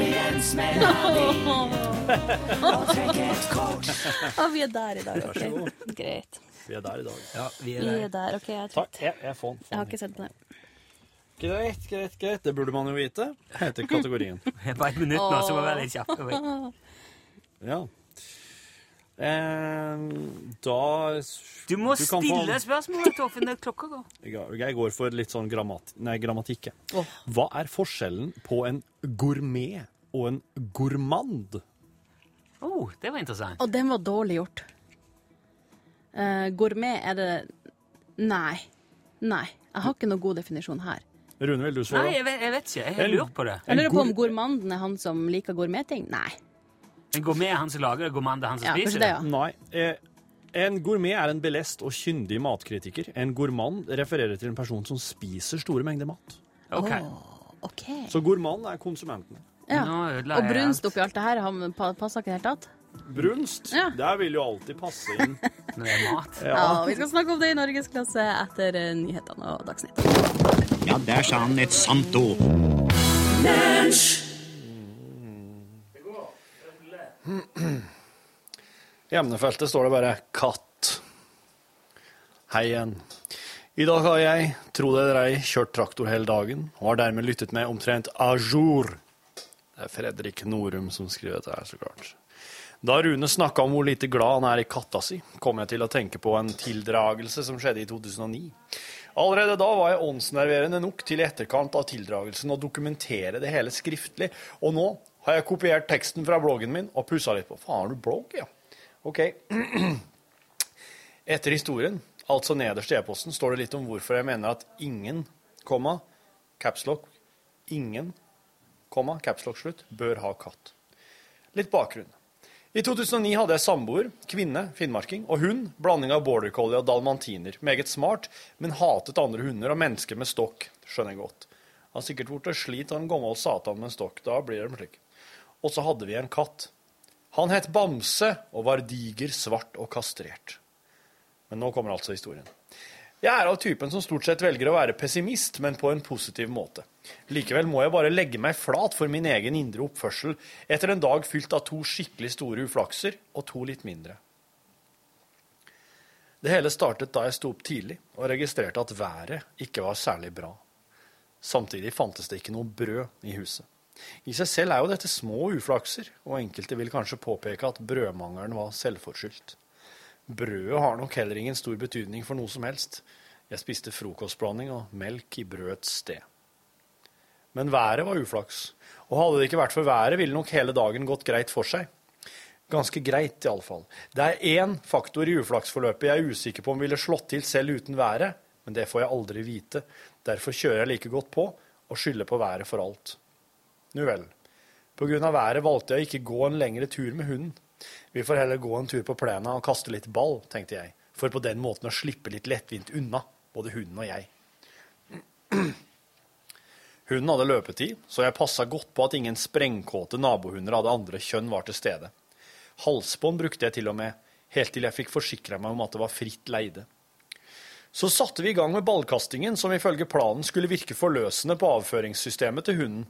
Å, vi er der i dag. Vær så ok. god. Greit. Vi er der i dag. Ja, vi er Vi der. er der. OK, jeg Takk. Jeg, jeg får den. Jeg har ikke sett på det. Greit, greit, greit. Det burde man jo vite, heter kategorien. <laughs> Bare et minutt nå, så må vi være litt kjappe. <laughs> Ja. Eh, da Du må Du stille få- spørsmålet, Torfinn. er Klokka går. <laughs> Jeg går for litt sånn grammat nei, grammatikk. Oh. Hva er forskjellen på en gourmet og en gourmand? Oh, det var interessant. Og den var dårlig gjort. Uh, gourmet er det Nei. Nei. Jeg har ikke noen god definisjon her. Rune, vil du Nei, svare? jeg vet, jeg vet ikke. Jeg lurt på det. Jeg lurer på om gourmanden er han som liker gourmetting? Nei. En gourmet er han som lager det, gourmand er han som Ja, spiser det, det. ja. Nei. Eh, en gourmet er en belest og kyndig matkritiker. En gourmand refererer til en person som spiser store mengder mat. Ok. OK. Så gourmand er konsumenten. Ja. Nå ødela Og jeg brunst alt. oppi alt det her han pa- passer ikke i det hele tatt. Brunst, Ja. der vil jo alltid passe inn. <laughs> Når det er mat. Ja, Vi skal snakke om det i Norgesklasse etter eh, nyhetene og Dagsnytt. Ja, der sa han et sant ord. I emnefeltet står det bare 'katt'. Hei igjen. I dag har jeg, tro det eller ei, kjørt traktor hele dagen, og har dermed lyttet meg omtrent à jour. Det er Fredrik Norum som skriver dette her, så klart. Da Rune snakka om hvor lite glad han er i katta si, kom jeg til å tenke på en tildragelse som skjedde i 2009. Allerede da var jeg åndsnerverende nok til i etterkant av tildragelsen å dokumentere det hele skriftlig, og nå har jeg kopiert teksten fra bloggen min og pussa litt på. Faen, har du blogg, ja? Ok. <clears throat> Etter historien, altså nederst i e-posten, står det litt om hvorfor jeg mener at ingen, komma, capslock, ingen, komma, capslock slutt, bør ha katt. Litt bakgrunn. I 2009 hadde jeg samboer, kvinne, finnmarking, og hund, blanding av border collie og dalmantiner. Meget smart, men hatet andre hunder og mennesker med stokk, skjønner jeg godt. Han har sikkert blitt slitt av en gammel satan med en stokk, da blir det slik. Og så hadde vi en katt. Han het Bamse og var diger, svart og kastrert. Men nå kommer altså historien. Jeg er av typen som stort sett velger å være pessimist, men på en positiv måte. Likevel må jeg bare legge meg flat for min egen indre oppførsel etter en dag fylt av to skikkelig store uflakser og to litt mindre. Det hele startet da jeg sto opp tidlig og registrerte at været ikke var særlig bra. Samtidig fantes det ikke noe brød i huset. I seg selv er jo dette små uflakser, og enkelte vil kanskje påpeke at brødmangelen var selvforskyldt. Brødet har nok heller ingen stor betydning for noe som helst. Jeg spiste frokostblanding og melk i brødets sted. Men været var uflaks, og hadde det ikke vært for været, ville nok hele dagen gått greit for seg. Ganske greit, iallfall. Det er én faktor i uflaksforløpet jeg er usikker på om ville slått til selv uten været, men det får jeg aldri vite. Derfor kjører jeg like godt på og skylder på været for alt. Nu vel. På grunn av været valgte jeg å ikke gå en lengre tur med hunden. Vi får heller gå en tur på plena og kaste litt ball, tenkte jeg, for på den måten å slippe litt lettvint unna, både hunden og jeg. Hunden hadde løpetid, så jeg passa godt på at ingen sprengkåte nabohunder av det andre kjønn var til stede. Halsbånd brukte jeg til og med, helt til jeg fikk forsikra meg om at det var fritt leide. Så satte vi i gang med ballkastingen, som ifølge planen skulle virke forløsende på avføringssystemet til hunden.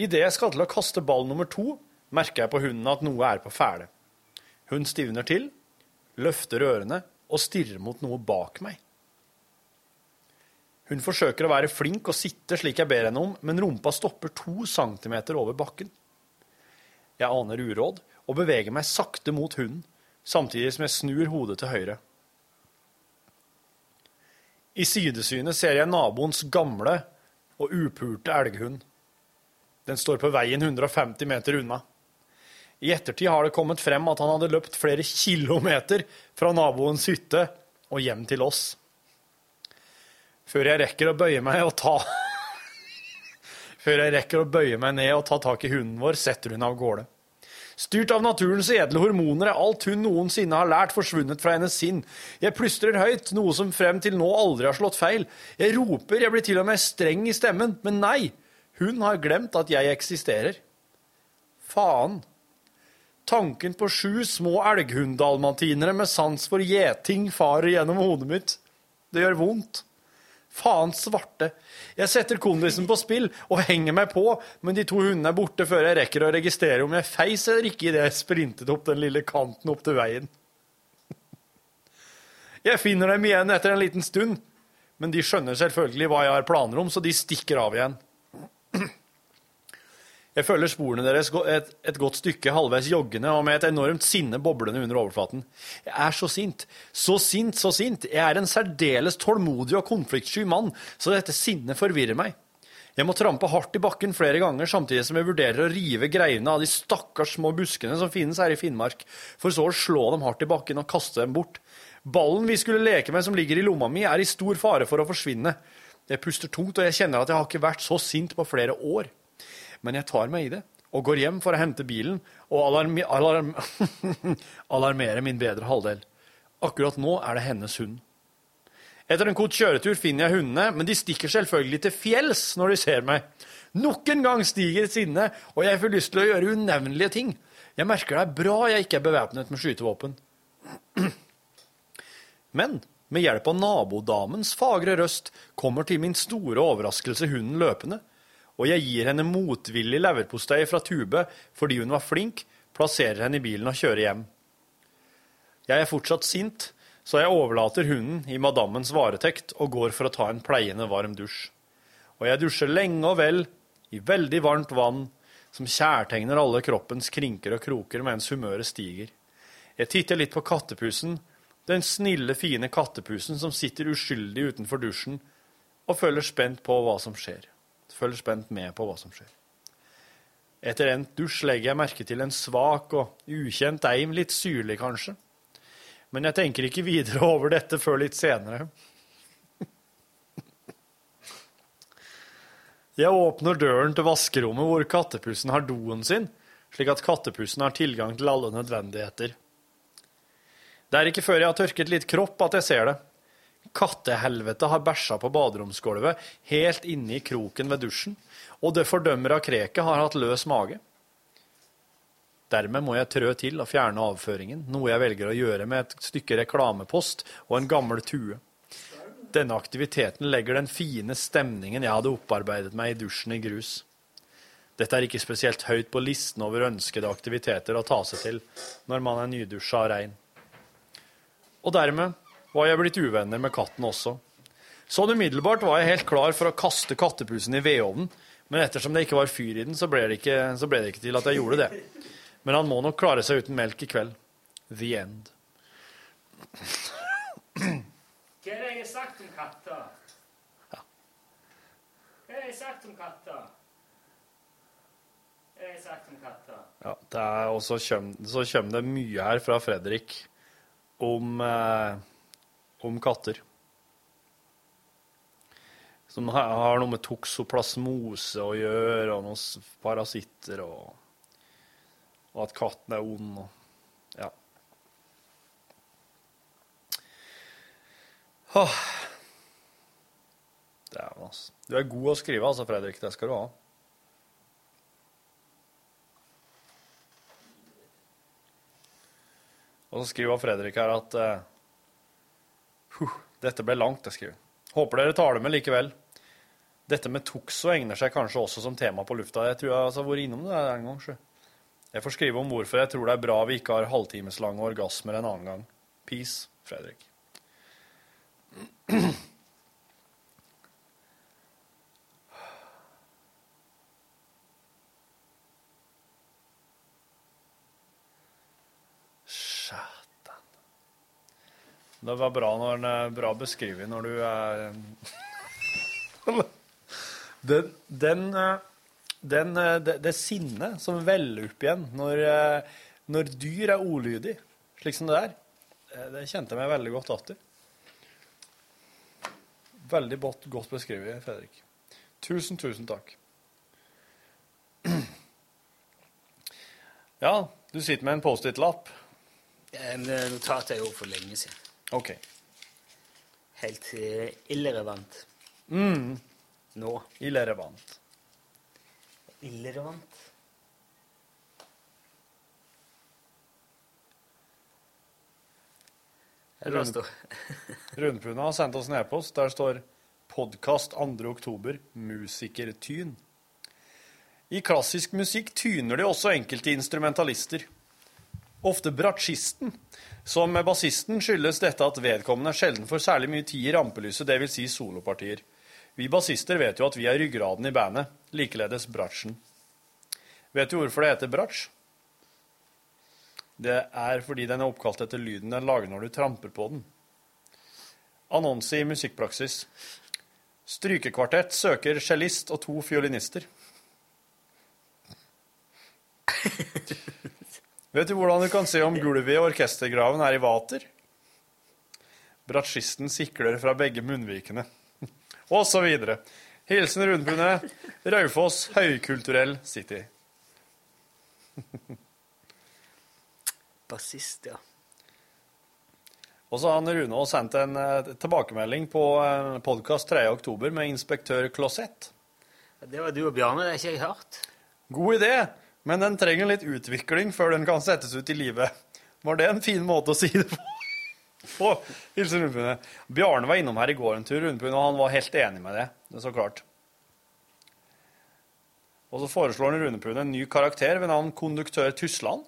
Idet jeg skal til å kaste ball nummer to, merker jeg på hunden at noe er på ferde. Hun stivner til, løfter ørene og stirrer mot noe bak meg. Hun forsøker å være flink og sitte slik jeg ber henne om, men rumpa stopper to centimeter over bakken. Jeg aner uråd og beveger meg sakte mot hunden, samtidig som jeg snur hodet til høyre. I sidesynet ser jeg naboens gamle og upulte elghund. Den står på veien 150 meter unna. I ettertid har det kommet frem at han hadde løpt flere kilometer fra naboens hytte og hjem til oss. Før jeg rekker å bøye meg og ta <laughs> Før jeg rekker å bøye meg ned og ta tak i hunden vår, setter hun av gårde. Styrt av naturens edle hormoner er alt hun noensinne har lært, forsvunnet fra hennes sinn. Jeg plystrer høyt, noe som frem til nå aldri har slått feil. Jeg roper, jeg blir til og med streng i stemmen, men nei, hun har glemt at jeg eksisterer. Faen. Tanken på sju små elghunddalmatinere med sans for gjeting farer gjennom hodet mitt. Det gjør vondt. Faen svarte. Jeg setter kondisen på spill og henger meg på, men de to hundene er borte før jeg rekker å registrere om jeg feis eller ikke idet jeg sprintet opp den lille kanten opp til veien. Jeg finner dem igjen etter en liten stund, men de skjønner selvfølgelig hva jeg har planer om, så de stikker av igjen. Jeg følger sporene deres et, et, godt stykke halvveis joggende og med et enormt sinne boblende under overflaten. Jeg er så sint, så sint, så sint. Jeg er en særdeles tålmodig og konfliktsky mann, så dette sinnet forvirrer meg. Jeg må trampe hardt i bakken flere ganger, samtidig som jeg vurderer å rive greinene av de stakkars små buskene som finnes her i Finnmark, for så å slå dem hardt i bakken og kaste dem bort. Ballen vi skulle leke med som ligger i lomma mi, er i stor fare for å forsvinne. Jeg puster tungt, og jeg kjenner at jeg har ikke vært så sint på flere år men jeg tar meg i det og går hjem for å hente bilen og alarm, alarm, <laughs> alarmere min bedre halvdel. Akkurat nå er det hennes hund. Etter en kort kjøretur finner jeg hundene, men de stikker selvfølgelig til fjells når de ser meg. Nok en gang stiger sinnet, og jeg får lyst til å gjøre unevnelige ting. Jeg merker det er bra jeg ikke er bevæpnet med skytevåpen. <clears throat> Men med hjelp av nabodamens fagre røst kommer til min store overraskelse hunden løpende og jeg gir henne motvillig leverpostei fra Tube fordi hun var flink, plasserer henne i bilen og kjører hjem. Jeg er fortsatt sint, så jeg overlater hunden i madammens varetekt og går for å ta en pleiende varm dusj. Og jeg dusjer lenge og vel, i veldig varmt vann, som kjærtegner alle kroppens krinker og kroker mens humøret stiger. Jeg titter litt på kattepusen, den snille, fine kattepusen som sitter uskyldig utenfor dusjen, og følger spent på hva som skjer følger spent med på hva som skjer. Etter endt dusj legger jeg merke til en svak og ukjent eim, litt syrlig kanskje. Men jeg tenker ikke videre <laughs> over dette før litt senere. Jeg åpner døren til vaskerommet hvor kattepussen har doen sin, slik at kattepussen har tilgang til alle nødvendigheter. Det er ikke før jeg har tørket litt kropp at jeg ser det. Kattehelvete har bæsja på baderomsgulvet helt inne i kroken ved dusjen, og det fordømmer av kreket har hatt løs mage. Dermed må jeg trø til og fjerne avføringen, noe jeg velger å gjøre med et stykke reklamepost og en gammel tue. Denne aktiviteten legger den fine stemningen jeg hadde opparbeidet meg i dusjen i grus. Dette er ikke spesielt høyt på listen over ønskede aktiviteter å ta seg til når man er nydusja og rein. Og dermed var jeg blitt uvenner med katten også. Sånn umiddelbart var jeg helt klar for å kaste kattepusen i vedovnen, men ettersom det ikke var fyr i den, så ble, det ikke, så ble det ikke til at jeg gjorde det. Men han må nok klare seg uten melk i kveld. The end. Hva er det jeg har sagt om katter? Ja. Hva har jeg sagt om katter? Hva har jeg sagt om katter? Ja, det er, og så kommer det mye her fra Fredrik om eh, om katter. Som har noe med toksoplasmose å gjøre, og noen parasitter, og, og at katten er ond. og ja. Åh. Dæven, altså. Du er god å skrive, altså, Fredrik. Det skal du ha. Og så skriver Fredrik her at eh, Dette ble langt, jeg skriver. Håper dere tar det med likevel. Dette med Toxo egner seg kanskje også som tema på lufta. Jeg tror jeg har vært innom det en gang. Så. Jeg får skrive om hvorfor jeg tror det er bra vi ikke har halvtimeslange orgasmer en annen gang. Peace, Fredrik. Det var bra når er bra beskrevet når du er <laughs> Den, den, eh, den eh, det, det sinnet som veller opp igjen når, eh, når dyr er olydig, slik som det er, eh, det kjente jeg meg veldig godt igjen. Veldig godt, godt beskrevet, Fredrik. Tusen, tusen takk. <clears throat> Ja, du sitter med en Post-It-lapp. En eh, notat jeg gjorde for lenge siden. OK. Helt eh, irrelevant Mm. nå. Irrelevant. Irrelevant? <laughs> Rundpuna har sendt oss en e-post der står 'Podkast 2. oktober. Musikertyn'. I klassisk musikk tyner de også enkelte instrumentalister. Ofte bratsjisten. Som med bassisten skyldes dette at vedkommende sjelden får særlig mye tid i rampelyset, dvs. Si solopartier. Vi bassister vet jo at vi er ryggraden i bandet, likeledes bratsjen. Vet du hvorfor det heter bratsj? Det er fordi den er oppkalt etter lyden den lager når du tramper på den. Annonse i musikkpraksis. Strykekvartett søker cellist og to fiolinister. <laughs> Vet du hvordan du kan se om gulvet i orkestergraven er i vater? Bratsjisten sikler fra begge munnvikene. <laughs> Og så videre. Hilsen Rundbundet, Raufoss høykulturell city. <laughs> Bassist, ja. Og så har han Rune også sendt en eh, tilbakemelding på uh, podkast 3.10 med inspektør Klosett. Det var du og Bjarne, det har ikke jeg hørt. God idé, men den trenger litt utvikling før den kan settes ut i livet. Var det en fin måte å si det på? <laughs> på Hilsen Rundpune. Bjarne var innom her i går en tur, Rundpune, og han var helt enig med det. Det er så klart. Og så foreslår han Runepune en ny karakter ved navn Konduktør Tysland.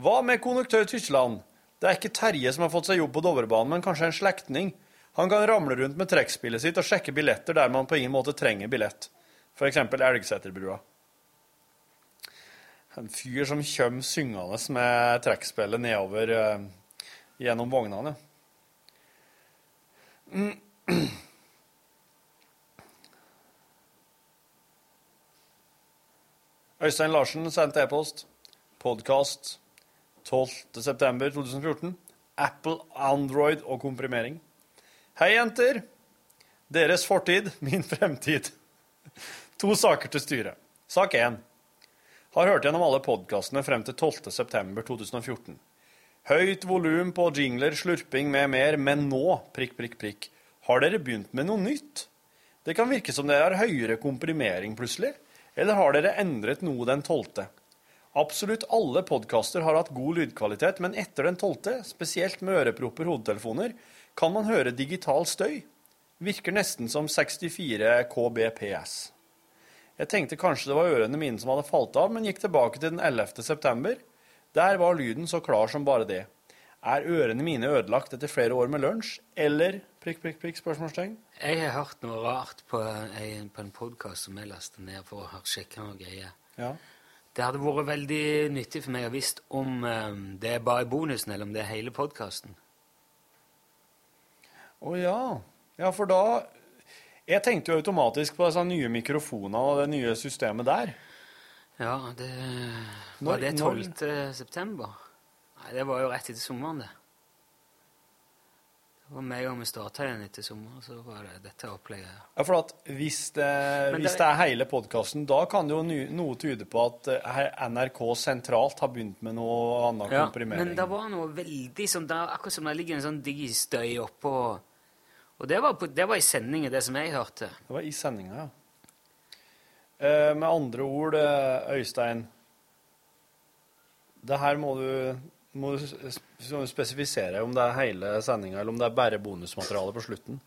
Hva med Konduktør Tysland? Det er ikke Terje som har fått seg jobb på Dovrebanen, men kanskje en slektning. Han kan ramle rundt med trekkspillet sitt og sjekke billetter der man på ingen måte trenger billett. F.eks. Elgseterbrua. En fyr som kommer syngende med trekkspillet nedover eh, gjennom vognene. <clears throat> Øystein Larsen sendte e-post. Podkast 12.9.2014. Apple, Android og komprimering. Hei, jenter! Deres fortid, min fremtid. <laughs> To saker til styret. Sak 1. Har hørt gjennom alle podkastene frem til 12.9.2014. Høyt volum på jingler, slurping med mer, men nå, prikk, prikk, prikk, har dere begynt med noe nytt? Det kan virke som det er høyere komprimering plutselig, eller har dere endret noe den tolvte? Absolutt alle podkaster har hatt god lydkvalitet, men etter den tolvte, spesielt med ørepropper hodetelefoner, kan man høre digital støy. Virker nesten som 64 kbps. Jeg tenkte kanskje det var ørene mine som hadde falt av, men gikk tilbake til den 11. september. Der var lyden så klar som bare det. Er ørene mine ødelagt etter flere år med lunsj, eller prikk, prikk, prikk, spørsmålstegn? Jeg har hørt noe rart på en, på en podkast som jeg lastet ned for å sjekke noen noe greier. Ja. Det hadde vært veldig nyttig for meg å visst om um, det er bare bonusen, eller om det er hele podkasten. Å ja. Ja, for da Jeg tenkte jo automatisk på disse nye mikrofonene og det nye systemet der. Ja, det Når- Var det når- 12. september? Nei, det var jo rett etter sommeren, det. Det var med en gang vi starta igjen etter sommeren, så var det dette opplegget. Ja, for at hvis det, hvis det- er hele podkasten, da kan det jo noe tyde på at eh, NRK sentralt har begynt med noe annen Ja, komprimering. men det var noe veldig som det, Akkurat som det ligger en sånn digistøy oppå Og det var, på, det var i sendingen, det som jeg hørte. Det var i sendinga, ja. Eh, med andre ord, eh, Øystein Det her må du, må du spesifisere om det er hele sendinga, eller om det er bare bonusmateriale på slutten.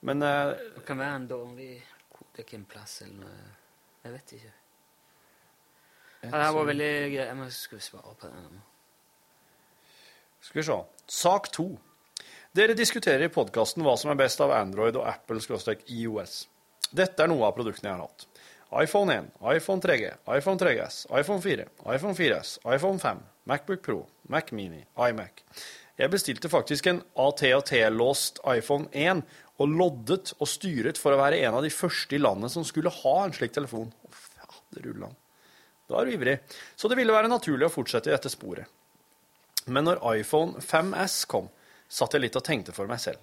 Men eh, Det kan være en dårlig kodekinnplass eller noe. Jeg vet ikke. Ja, det her var veldig greit. Jeg må skulle svare på det. Skal vi se. Sak to. Dere diskuterer i podkasten hva som er best av Android og Apple-IOS. Dette er noe av produktene jeg har hatt. iPhone 1, iPhone 3G, iPhone 3GS, iPhone 4, iPhone 4S, iPhone 5, Macbook Pro, Mac Mini, iMac. Jeg bestilte faktisk en AT&T-låst iPhone 1 og loddet og styret for å være en av de første i landet som skulle ha en slik telefon. Å, faderullan. Da er du ivrig. Så det ville være naturlig å fortsette i dette sporet. Men når iPhone 5S kom, satt jeg litt og tenkte for meg selv,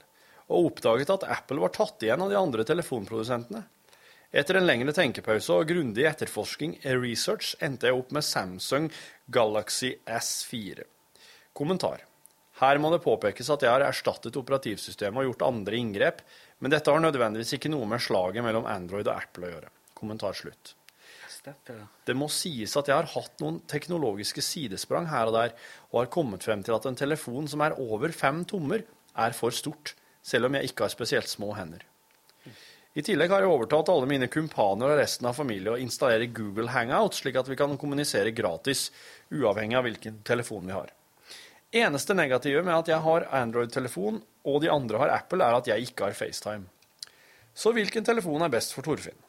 og oppdaget at Apple var tatt igjen av de andre telefonprodusentene. Etter en lengre tenkepause og grundig etterforsking research endte jeg opp med Samsung Galaxy S4. Kommentar. Her må det påpekes at jeg har erstattet operativsystemet og gjort andre inngrep, men dette har nødvendigvis ikke noe med slaget mellom Android og Apple å gjøre. Kommentar slutt. Det må sies at jeg har hatt noen teknologiske sidesprang her og der, og har kommet frem til at en telefon som er over fem tommer, er for stort, selv om jeg ikke har spesielt små hender. I tillegg har jeg overtalt alle mine kumpaner og resten av familien å installere Google Hangout, slik at vi kan kommunisere gratis, uavhengig av hvilken telefon vi har. Eneste negative med at jeg har Android-telefon, og de andre har Apple, er at jeg ikke har FaceTime. Så hvilken telefon er best for Torfinn?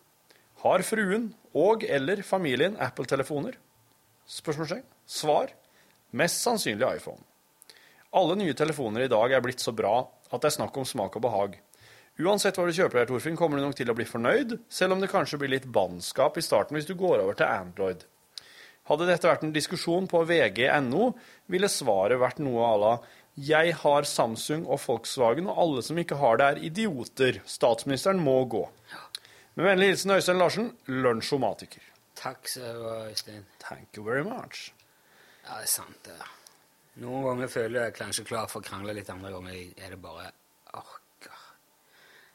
Har fruen og eller familien Apple-telefoner? Spørsmålstegn. Svar. Mest sannsynlig iPhone. Alle nye telefoner i dag er blitt så bra at det er snakk om smak og behag. Uansett hva du kjøper deg, Torfinn, kommer du nok til å bli fornøyd, selv om det kanskje blir litt bannskap i starten hvis du går over til Android. Hadde dette vært en diskusjon på vg.no, ville svaret vært noe à la jeg har Samsung og Volkswagen, og alle som ikke har det, er idioter. Statsministeren må gå. Med vennlig hilsen Øystein Larsen, lunsjomatiker. Takk skal du ha, Øystein. Thank you very much. Ja, det er sant, det. Noen ganger føler jeg kanskje klar for å krangle litt, andre ganger er det bare orker.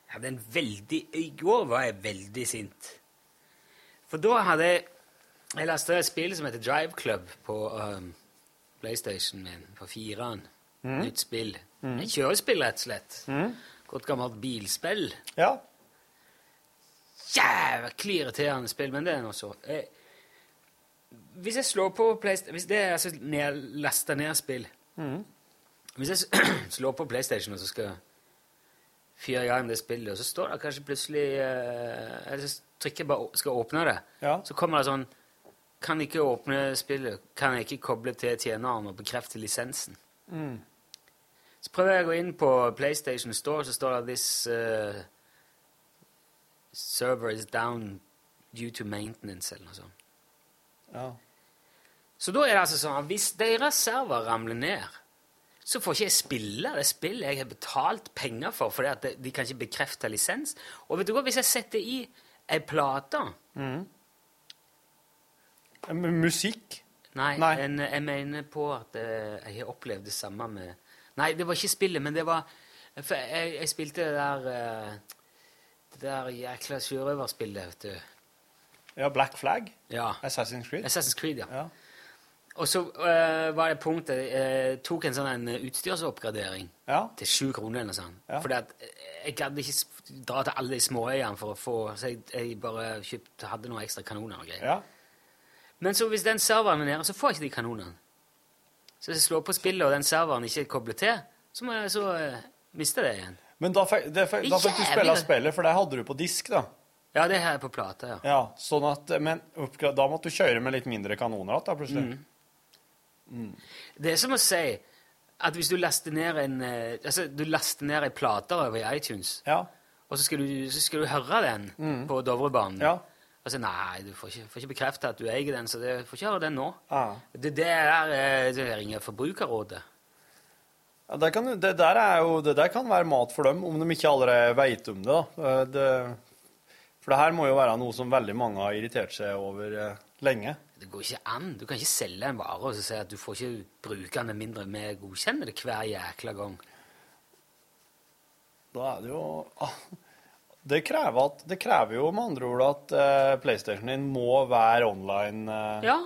Jeg hadde en veldig I går var jeg veldig sint. For da hadde jeg Jeg lasta et spill som heter Drive Club på um, PlayStation min, på fireren. Mm. Nytt spill. Mm. Et kjørespill, rett og slett. Mm. Godt gammelt bilspill. Ja. Jævlig irriterende spill, men det er nå så. Jeg, hvis jeg slår på PlayStation Hvis det er altså ned, lasta ned spill mm. Hvis jeg <clears throat> slår på PlayStation og så skal fyre i gang det spillet, og så står det kanskje plutselig eh, Eller så trykker jeg bare skal åpne det, Ja. så kommer det sånn Kan ikke åpne spillet. Kan jeg ikke koble til tjeneren og bekrefte lisensen. Mm. Så prøver jeg å gå inn på PlayStation Store, så står det This uh, server is down due to maintenance, eller noe sånt. Ja. Så da er det altså sånn at hvis deres server ramler ned, så får ikke jeg spille det spillet jeg har betalt penger for, fordi at de- kan ikke bekrefte lisens. Og vet du hva, hvis jeg setter i ei plate mm. Musikk? Nei, Nei. En, jeg mener på at eh, jeg har opplevd det samme med Nei, det var ikke spillet, men det var jeg, jeg spilte det der eh, Det der jækla sjørøverspillet, vet du. Ja, Black Flag? Ja. Assassin's Creed? Assassin's Creed, ja. Ja. Og så eh, var det punktet Jeg tok en sånn en utstyrsoppgradering Ja. til sju kroner eller noe sånt. Ja. Fordi at jeg gadd ikke dra til alle de småøyene for å få Så jeg, jeg bare kjøpt, hadde noen ekstra kanoner og greier. Ja. Men så hvis den serveren er nede, så får jeg ikke de kanonene. Så hvis jeg slår på spillet, og den serveren ikke er koblet til, så må jeg så eh, miste det igjen. Men da fikk, det da fikk du spille spillet, for det hadde du på disk, da. Ja, det her jeg på plate, ja. Ja, sånn at, Men da måtte du kjøre med litt mindre kanoner igjen, plutselig. Mm. Det er som å si at hvis du laster ned en eh, Altså, du laster ned ei plate over i iTunes, Ja. og så skal du, så skal du høre den Mm. på Dovrebanen. Ja. Og så nei, du får ikke, får ikke bekrefte at du eier den, så du får ikke høre den nå. Ah. Det, det er eh, det ringer Forbrukerrådet. Ja, det, kan, det, der er jo, det der kan være mat for dem, om de ikke allerede veit om det. da. Eh, det. For det her må jo være noe som veldig mange har irritert seg over eh, lenge. Det går ikke an. Du kan ikke selge en vare og si at du får ikke bruke den med mindre vi godkjenner det hver jækla gang. Da er det jo ah, Det krever, at, det krever jo med andre ord at eh, PlayStation din må være online eh, Ja.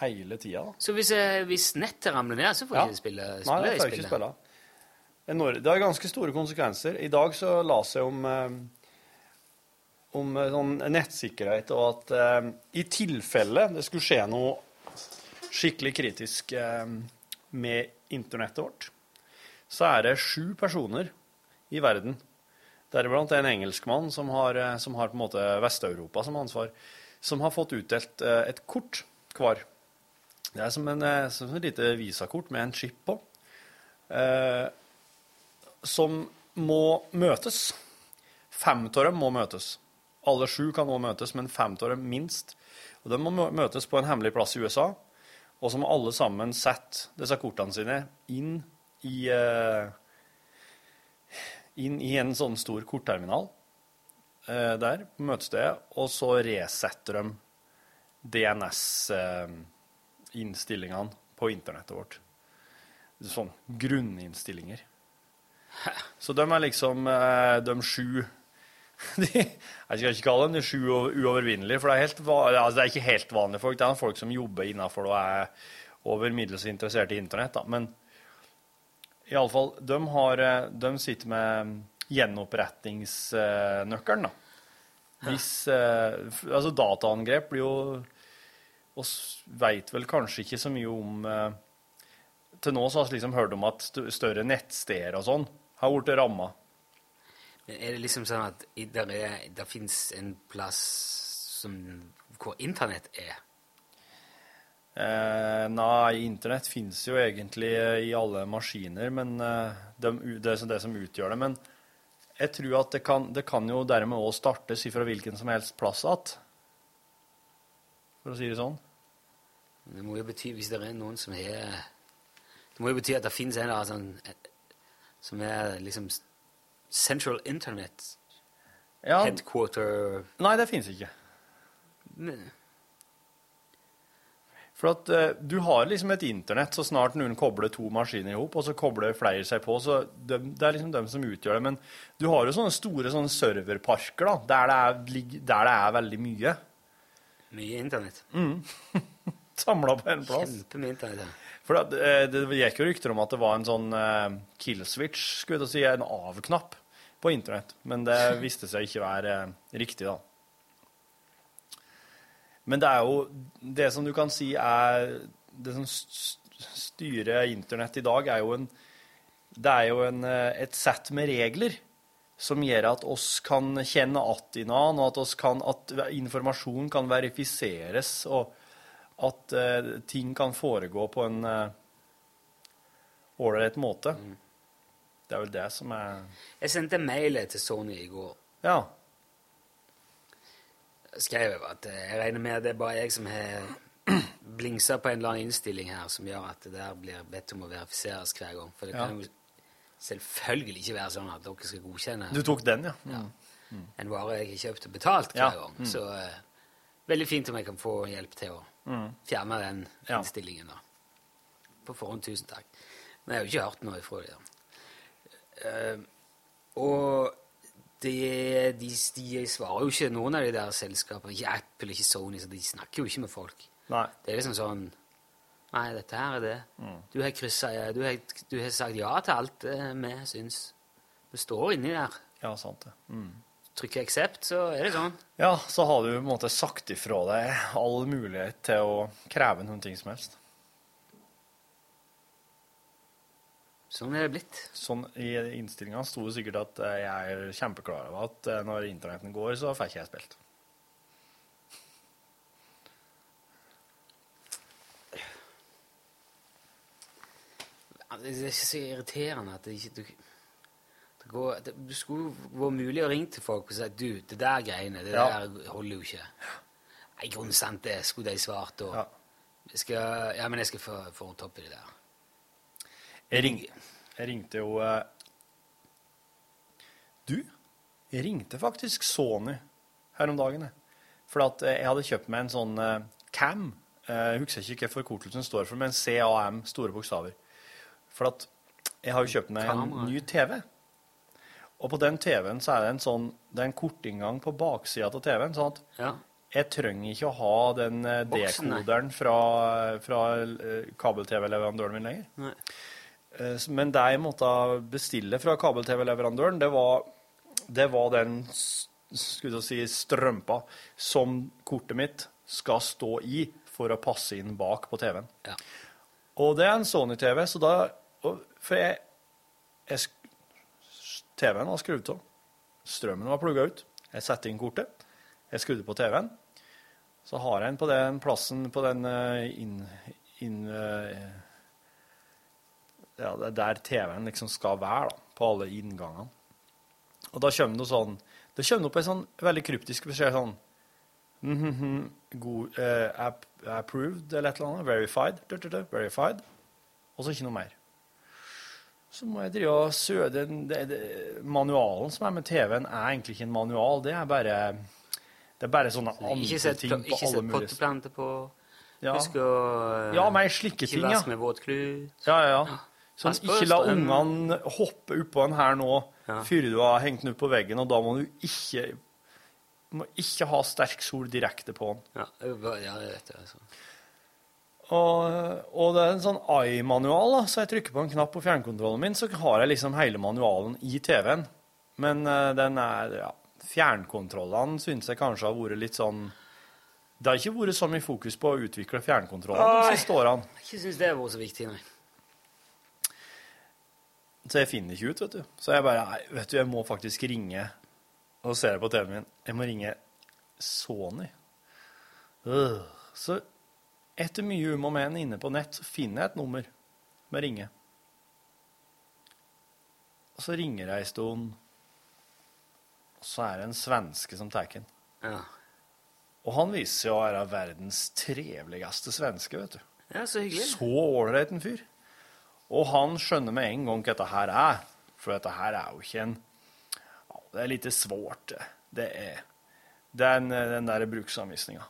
Hele tida. Så hvis, hvis nettet ramler ned, så får Ja. ikke spille, Nei, spille det jeg får ikke spille. Det har ganske store konsekvenser. I dag så la jeg om, eh, om eh, sånn nettsikkerhet, og at eh, i tilfelle det skulle skje noe skikkelig kritisk eh, med internettet vårt, så er det sju personer i verden, deriblant en engelskmann som har, eh, som har på en måte Vest-Europa som ansvar, som har fått utdelt eh, et kort hver Det er som, en, eh, som et lite visakort med en chip på, eh, som må møtes. Fem av dem må møtes. Alle sju kan nå møtes, men fem av dem minst. Og De må møtes på en hemmelig plass i USA, og så må alle sammen sette disse kortene sine inn i, eh, inn i en sånn stor kortterminal eh, der på møtestedet, og så resetter de DNS-innstillingene på internettet vårt. Sånn grunninnstillinger. Så de er liksom eh, de sju <laughs> de, Jeg skal ikke kalle dem de sju uovervinnelige, for det er, helt, altså det er ikke helt vanlige folk. Det er folk som jobber innafor og er over middels interessert i internett. Da. Men iallfall, de, har, eh, de sitter med gjenopprettingsnøkkelen, da. Hvis eh, Altså, dataangrep blir jo Vi veit vel kanskje ikke så mye om eh, Til nå så har vi liksom hørt om at større nettsteder og sånn har blitt ramma. Er det liksom sånn at der, er, der fins en plass som, hvor internett er? Eh, nei, internett finnes jo egentlig eh, i alle maskiner, men eh, det, er det som utgjør det. Men jeg tror at det kan, det kan jo dermed òg startes fra hvilken som helst plass igjen. For å si det sånn. Det må jo bety, hvis det er noen som har Det må jo bety at det fins en sånn eh, som er liksom Central Internet Ja. Headquarter Nei, det finnes ikke. Ne. For at uh, du har liksom et internett så snart noen kobler to maskiner i hop, og så kobler flere seg på, så det, det er liksom dem som utgjør det. Men du har jo sånne store sånne serverparker da, der det er, der det er veldig mye Mye internett. mm. <laughs> samla på en plass. Kjempemye ja. For at, eh, det gikk jo rykter om at det var en sånn uh, kill switch, skulle jeg si, en av-knapp på internett. Men det <laughs> viste seg ikke være uh, riktig, da. Men det er jo Det som du kan si er Det som styrer internett i dag, er jo en Det er jo en, eh, et sett med regler som gjør at oss kan kjenne att i annen, og at, oss kan, at informasjon kan verifiseres, og at uh, ting kan foregå på en ålreit uh, måte. Det er vel det som er Jeg sendte mail til Sony i går. Ja. skrev at eh, jeg regner med at det er bare jeg som har <clears throat> blingsa på en eller annen innstilling her som gjør at det der blir bedt om å verifiseres hver gang. For det Ja. kan jo selvfølgelig ikke være sånn at dere skal godkjenne Du tok den, ja? Ja. Mm. en vare jeg har kjøpt og betalt hver Ja. gang. Mm. Så uh, veldig fint om jeg kan få hjelp til å Mm. fjerne den innstillingen. da. På forhånd, tusen takk. Men jeg har jo ikke hørt noe ifra dem. Uh, og de, de, de svarer jo ikke noen av de der selskapene, ikke Apple, ikke Sony, så de snakker jo ikke med folk. Nei. Det er liksom sånn Nei, dette her er det. Mm. Du har kryssa ja, du, har- du har sagt ja til alt det vi syns. Du står inni der. Ja, sant det. Mm. Trykker accept, så er det sånn. Ja, så har du på en måte sagt ifra deg all mulighet til å kreve noen ting som helst. Sånn er det blitt. Sånn, I innstillinga sto det sikkert at jeg er kjempeklar over at eh, når internetten går, så får ikke jeg spilt. Det er ikke så irriterende at det ikke du, går, det, det skulle vært mulig å ringe til folk og si du, det der greiene, det Ja. der holder jo ikke. Nei, grunnen sant det, skulle de svart. Og, jeg skal, ja, men jeg skal få, få en topp i det der. Jeg, ring, jeg ringte jo eh, Du, jeg ringte faktisk Sony her om dagen. For at eh, jeg hadde kjøpt meg en sånn eh, CAM. Eh, Jeg husker ikke hva forkortelsen står for, men CAM, store bokstaver. For at jeg har jo kjøpt meg en ny TV. Og på den TV-en så er det en sånn Det er en kortinngang på baksida av TV-en. sånn at Ja. jeg trenger ikke å ha den eh, dekoderen fra, fra eh, kabel-TV-leverandøren min lenger. Nei. Eh, Men det jeg måtte bestille fra kabel-TV-leverandøren, det var, det var den skulle si, strømpa som kortet mitt skal stå i for å passe inn bak på TV-en. Ja. Og det er en Sony-TV, så da For jeg, jeg TV-en var skrudd av. Strømmen var plugga ut. Jeg satte inn kortet. Jeg skrudde på TV-en. Så har jeg den på den plassen på den eh, inn, inn eh, Ja, er der TV-en liksom skal være, da, på alle inngangene. Og da kommer det sånn Det kommer opp en sånn veldig kryptisk beskjed sånn mhm, god, eh, app, Approved eller et eller annet. Verified. Verified. Og så ikke noe mer. Så må jeg drive og det, Manualen som er med TV-en, er egentlig ikke en manual. Det er bare det er bare sånne andre Ikke sett, ting på ikke alle sett mulige potteplanter på. Ja. Husk å eh, Ja, men slike ting, Ikke ja. med med våtklut. Ja, ja, ja. Sånn, ikke la ungene hoppe oppå den her nå Ja. før du har hengt den opp på veggen, og da må du ikke må ikke ha sterk sol direkte på den. Ja, ja, det vet jeg, Altså. Og, og det er en sånn AI-manual, så jeg trykker på en knapp på fjernkontrollen min, så har jeg liksom hele manualen i TV-en. Men uh, den er, ja, fjernkontrollene synes jeg kanskje har vært litt sånn Det har ikke vært så mye fokus på å utvikle fjernkontrollene de siste årene. Jeg syns det har vært så viktig, nei. Så jeg finner ikke ut, vet du. Så jeg bare Nei, vet du, jeg må faktisk ringe Og ser jeg på TV-en min. Jeg må ringe Sony. Øh. Så etter mye um og men inne på nett, så finner jeg et nummer med ringe. Og så ringer jeg en stund, og så er det en svenske som tar den. Ja. Og han viser seg å være verdens triveligste svenske, vet du. ja, så hyggelig. Så ålreit en fyr. Og han skjønner med en gang hva dette her er. For dette her er jo ikke en Det er litt svårt, det. Det er den, den der bruksanvisninga.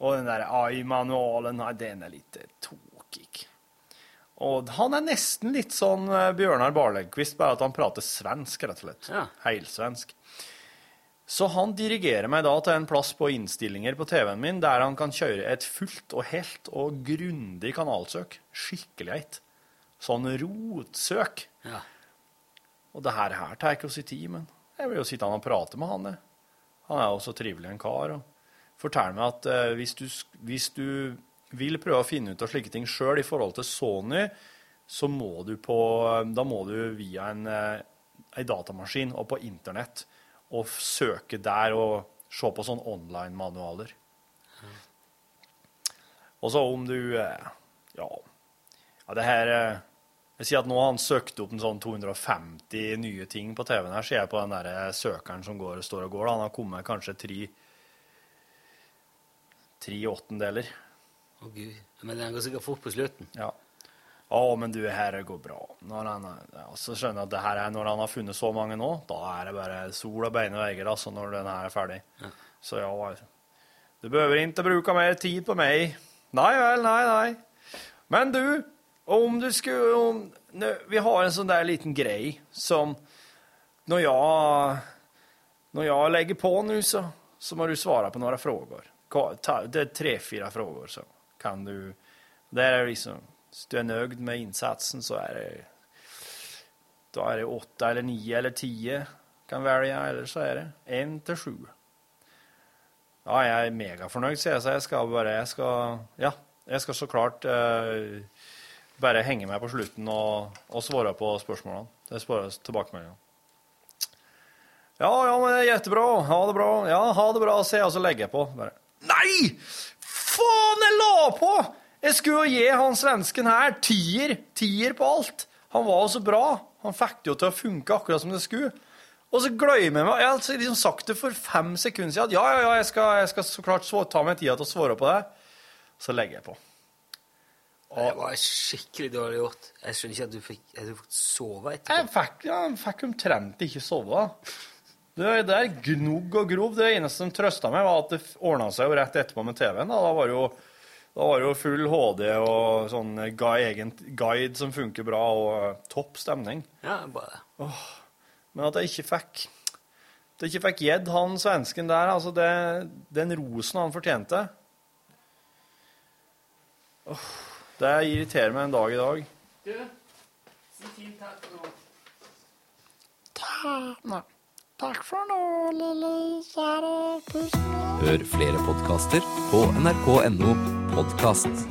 Og den der AI-manualen, den er litt tokig. Og han er nesten litt sånn eh, Bjørnar Barlegquist, bare at han prater svensk, rett og slett. Ja. Heilsvensk. Så han dirigerer meg da til en plass på innstillinger på TV-en min der han kan kjøre et fullt og helt og grundig kanalsøk. Skikkelig eit. Sånn rotsøk. Ja. Og det her, her tar ikke å si tid, men jeg vil jo sitte han og prate med han. jeg. Han er jo så trivelig en kar. og Fortell meg at eh, hvis, du, hvis du vil prøve å finne ut av slike ting sjøl i forhold til Sony, så må du på Da må du via en, eh, en datamaskin og på internett og søke der og se på sånne online-manualer. Og så om du eh, Ja, ja det her eh, Jeg sier at nå har han søkt opp en sånn 250 nye ting på TV-en her, ser jeg på den der eh, søkeren som går, står og går. da. Han har kommet kanskje tre tre åttendeler. Å, gud. Men den går sikkert fort på slutten. Ja. Å, men du, her går bra. Når han, ja, så skjønner jeg at det her er når han har funnet så mange nå, da er det bare sol og beine veier, altså, når den her er ferdig. Så ja, du behøver ikke bruke mer tid på meg. Nei vel, nei, nei. Men du, om du skulle om, nå, Vi har en sånn der liten grei som Når jeg, når jeg legger på nå, så, så må du svare på noen frågor. Det er tre-fire frågor, så kan du Det er liksom Hvis du er nøyd med innsatsen, så er det Da er det åtte eller ni eller ti kan velge, eller så er det én til sju. Ja, jeg er megafornøyd, sier jeg, så jeg skal bare Jeg skal Ja, jeg skal så klart eh, bare henge meg på slutten og, og svare på spørsmålene. Det spørre tilbakemeldingene. Ja, ja, men det er kjempebra. Ha det bra. Ja, ha det bra, sier jeg, og så legger jeg på. Bare. Nei! Faen, jeg la på! Jeg skulle jo gi han svensken her tier, tier på alt. Han var jo så bra. Han fikk det jo til å funke akkurat som det skulle. Og så glemmer jeg meg. Jeg har liksom sagt det for fem sekunder siden. at Ja, ja, ja, jeg skal, jeg skal så klart ta meg tida til å svare på det. Så legger jeg på. Det var skikkelig dårlig gjort. Jeg skjønner ikke at du fikk, at du fikk sove etterpå. Jeg fikk, ja, jeg fikk omtrent ikke sove. Det, der er gnugg og grov. Det eneste som trøsta meg, var at det ordna seg jo rett etterpå med TV-en. Da. da var det jo da var det jo full HD og sånn egen guide som funker bra, og eh, topp stemning. Ja, bare Men at jeg ikke fikk at jeg ikke fikk gjedd han svensken der, altså det, den rosen han fortjente Åh, Det irriterer meg en dag i dag. Du, si fint takk for Ta, Nei. Takk for nå, lille kjære pussen. Hør flere podkaster på nrk.no podkast.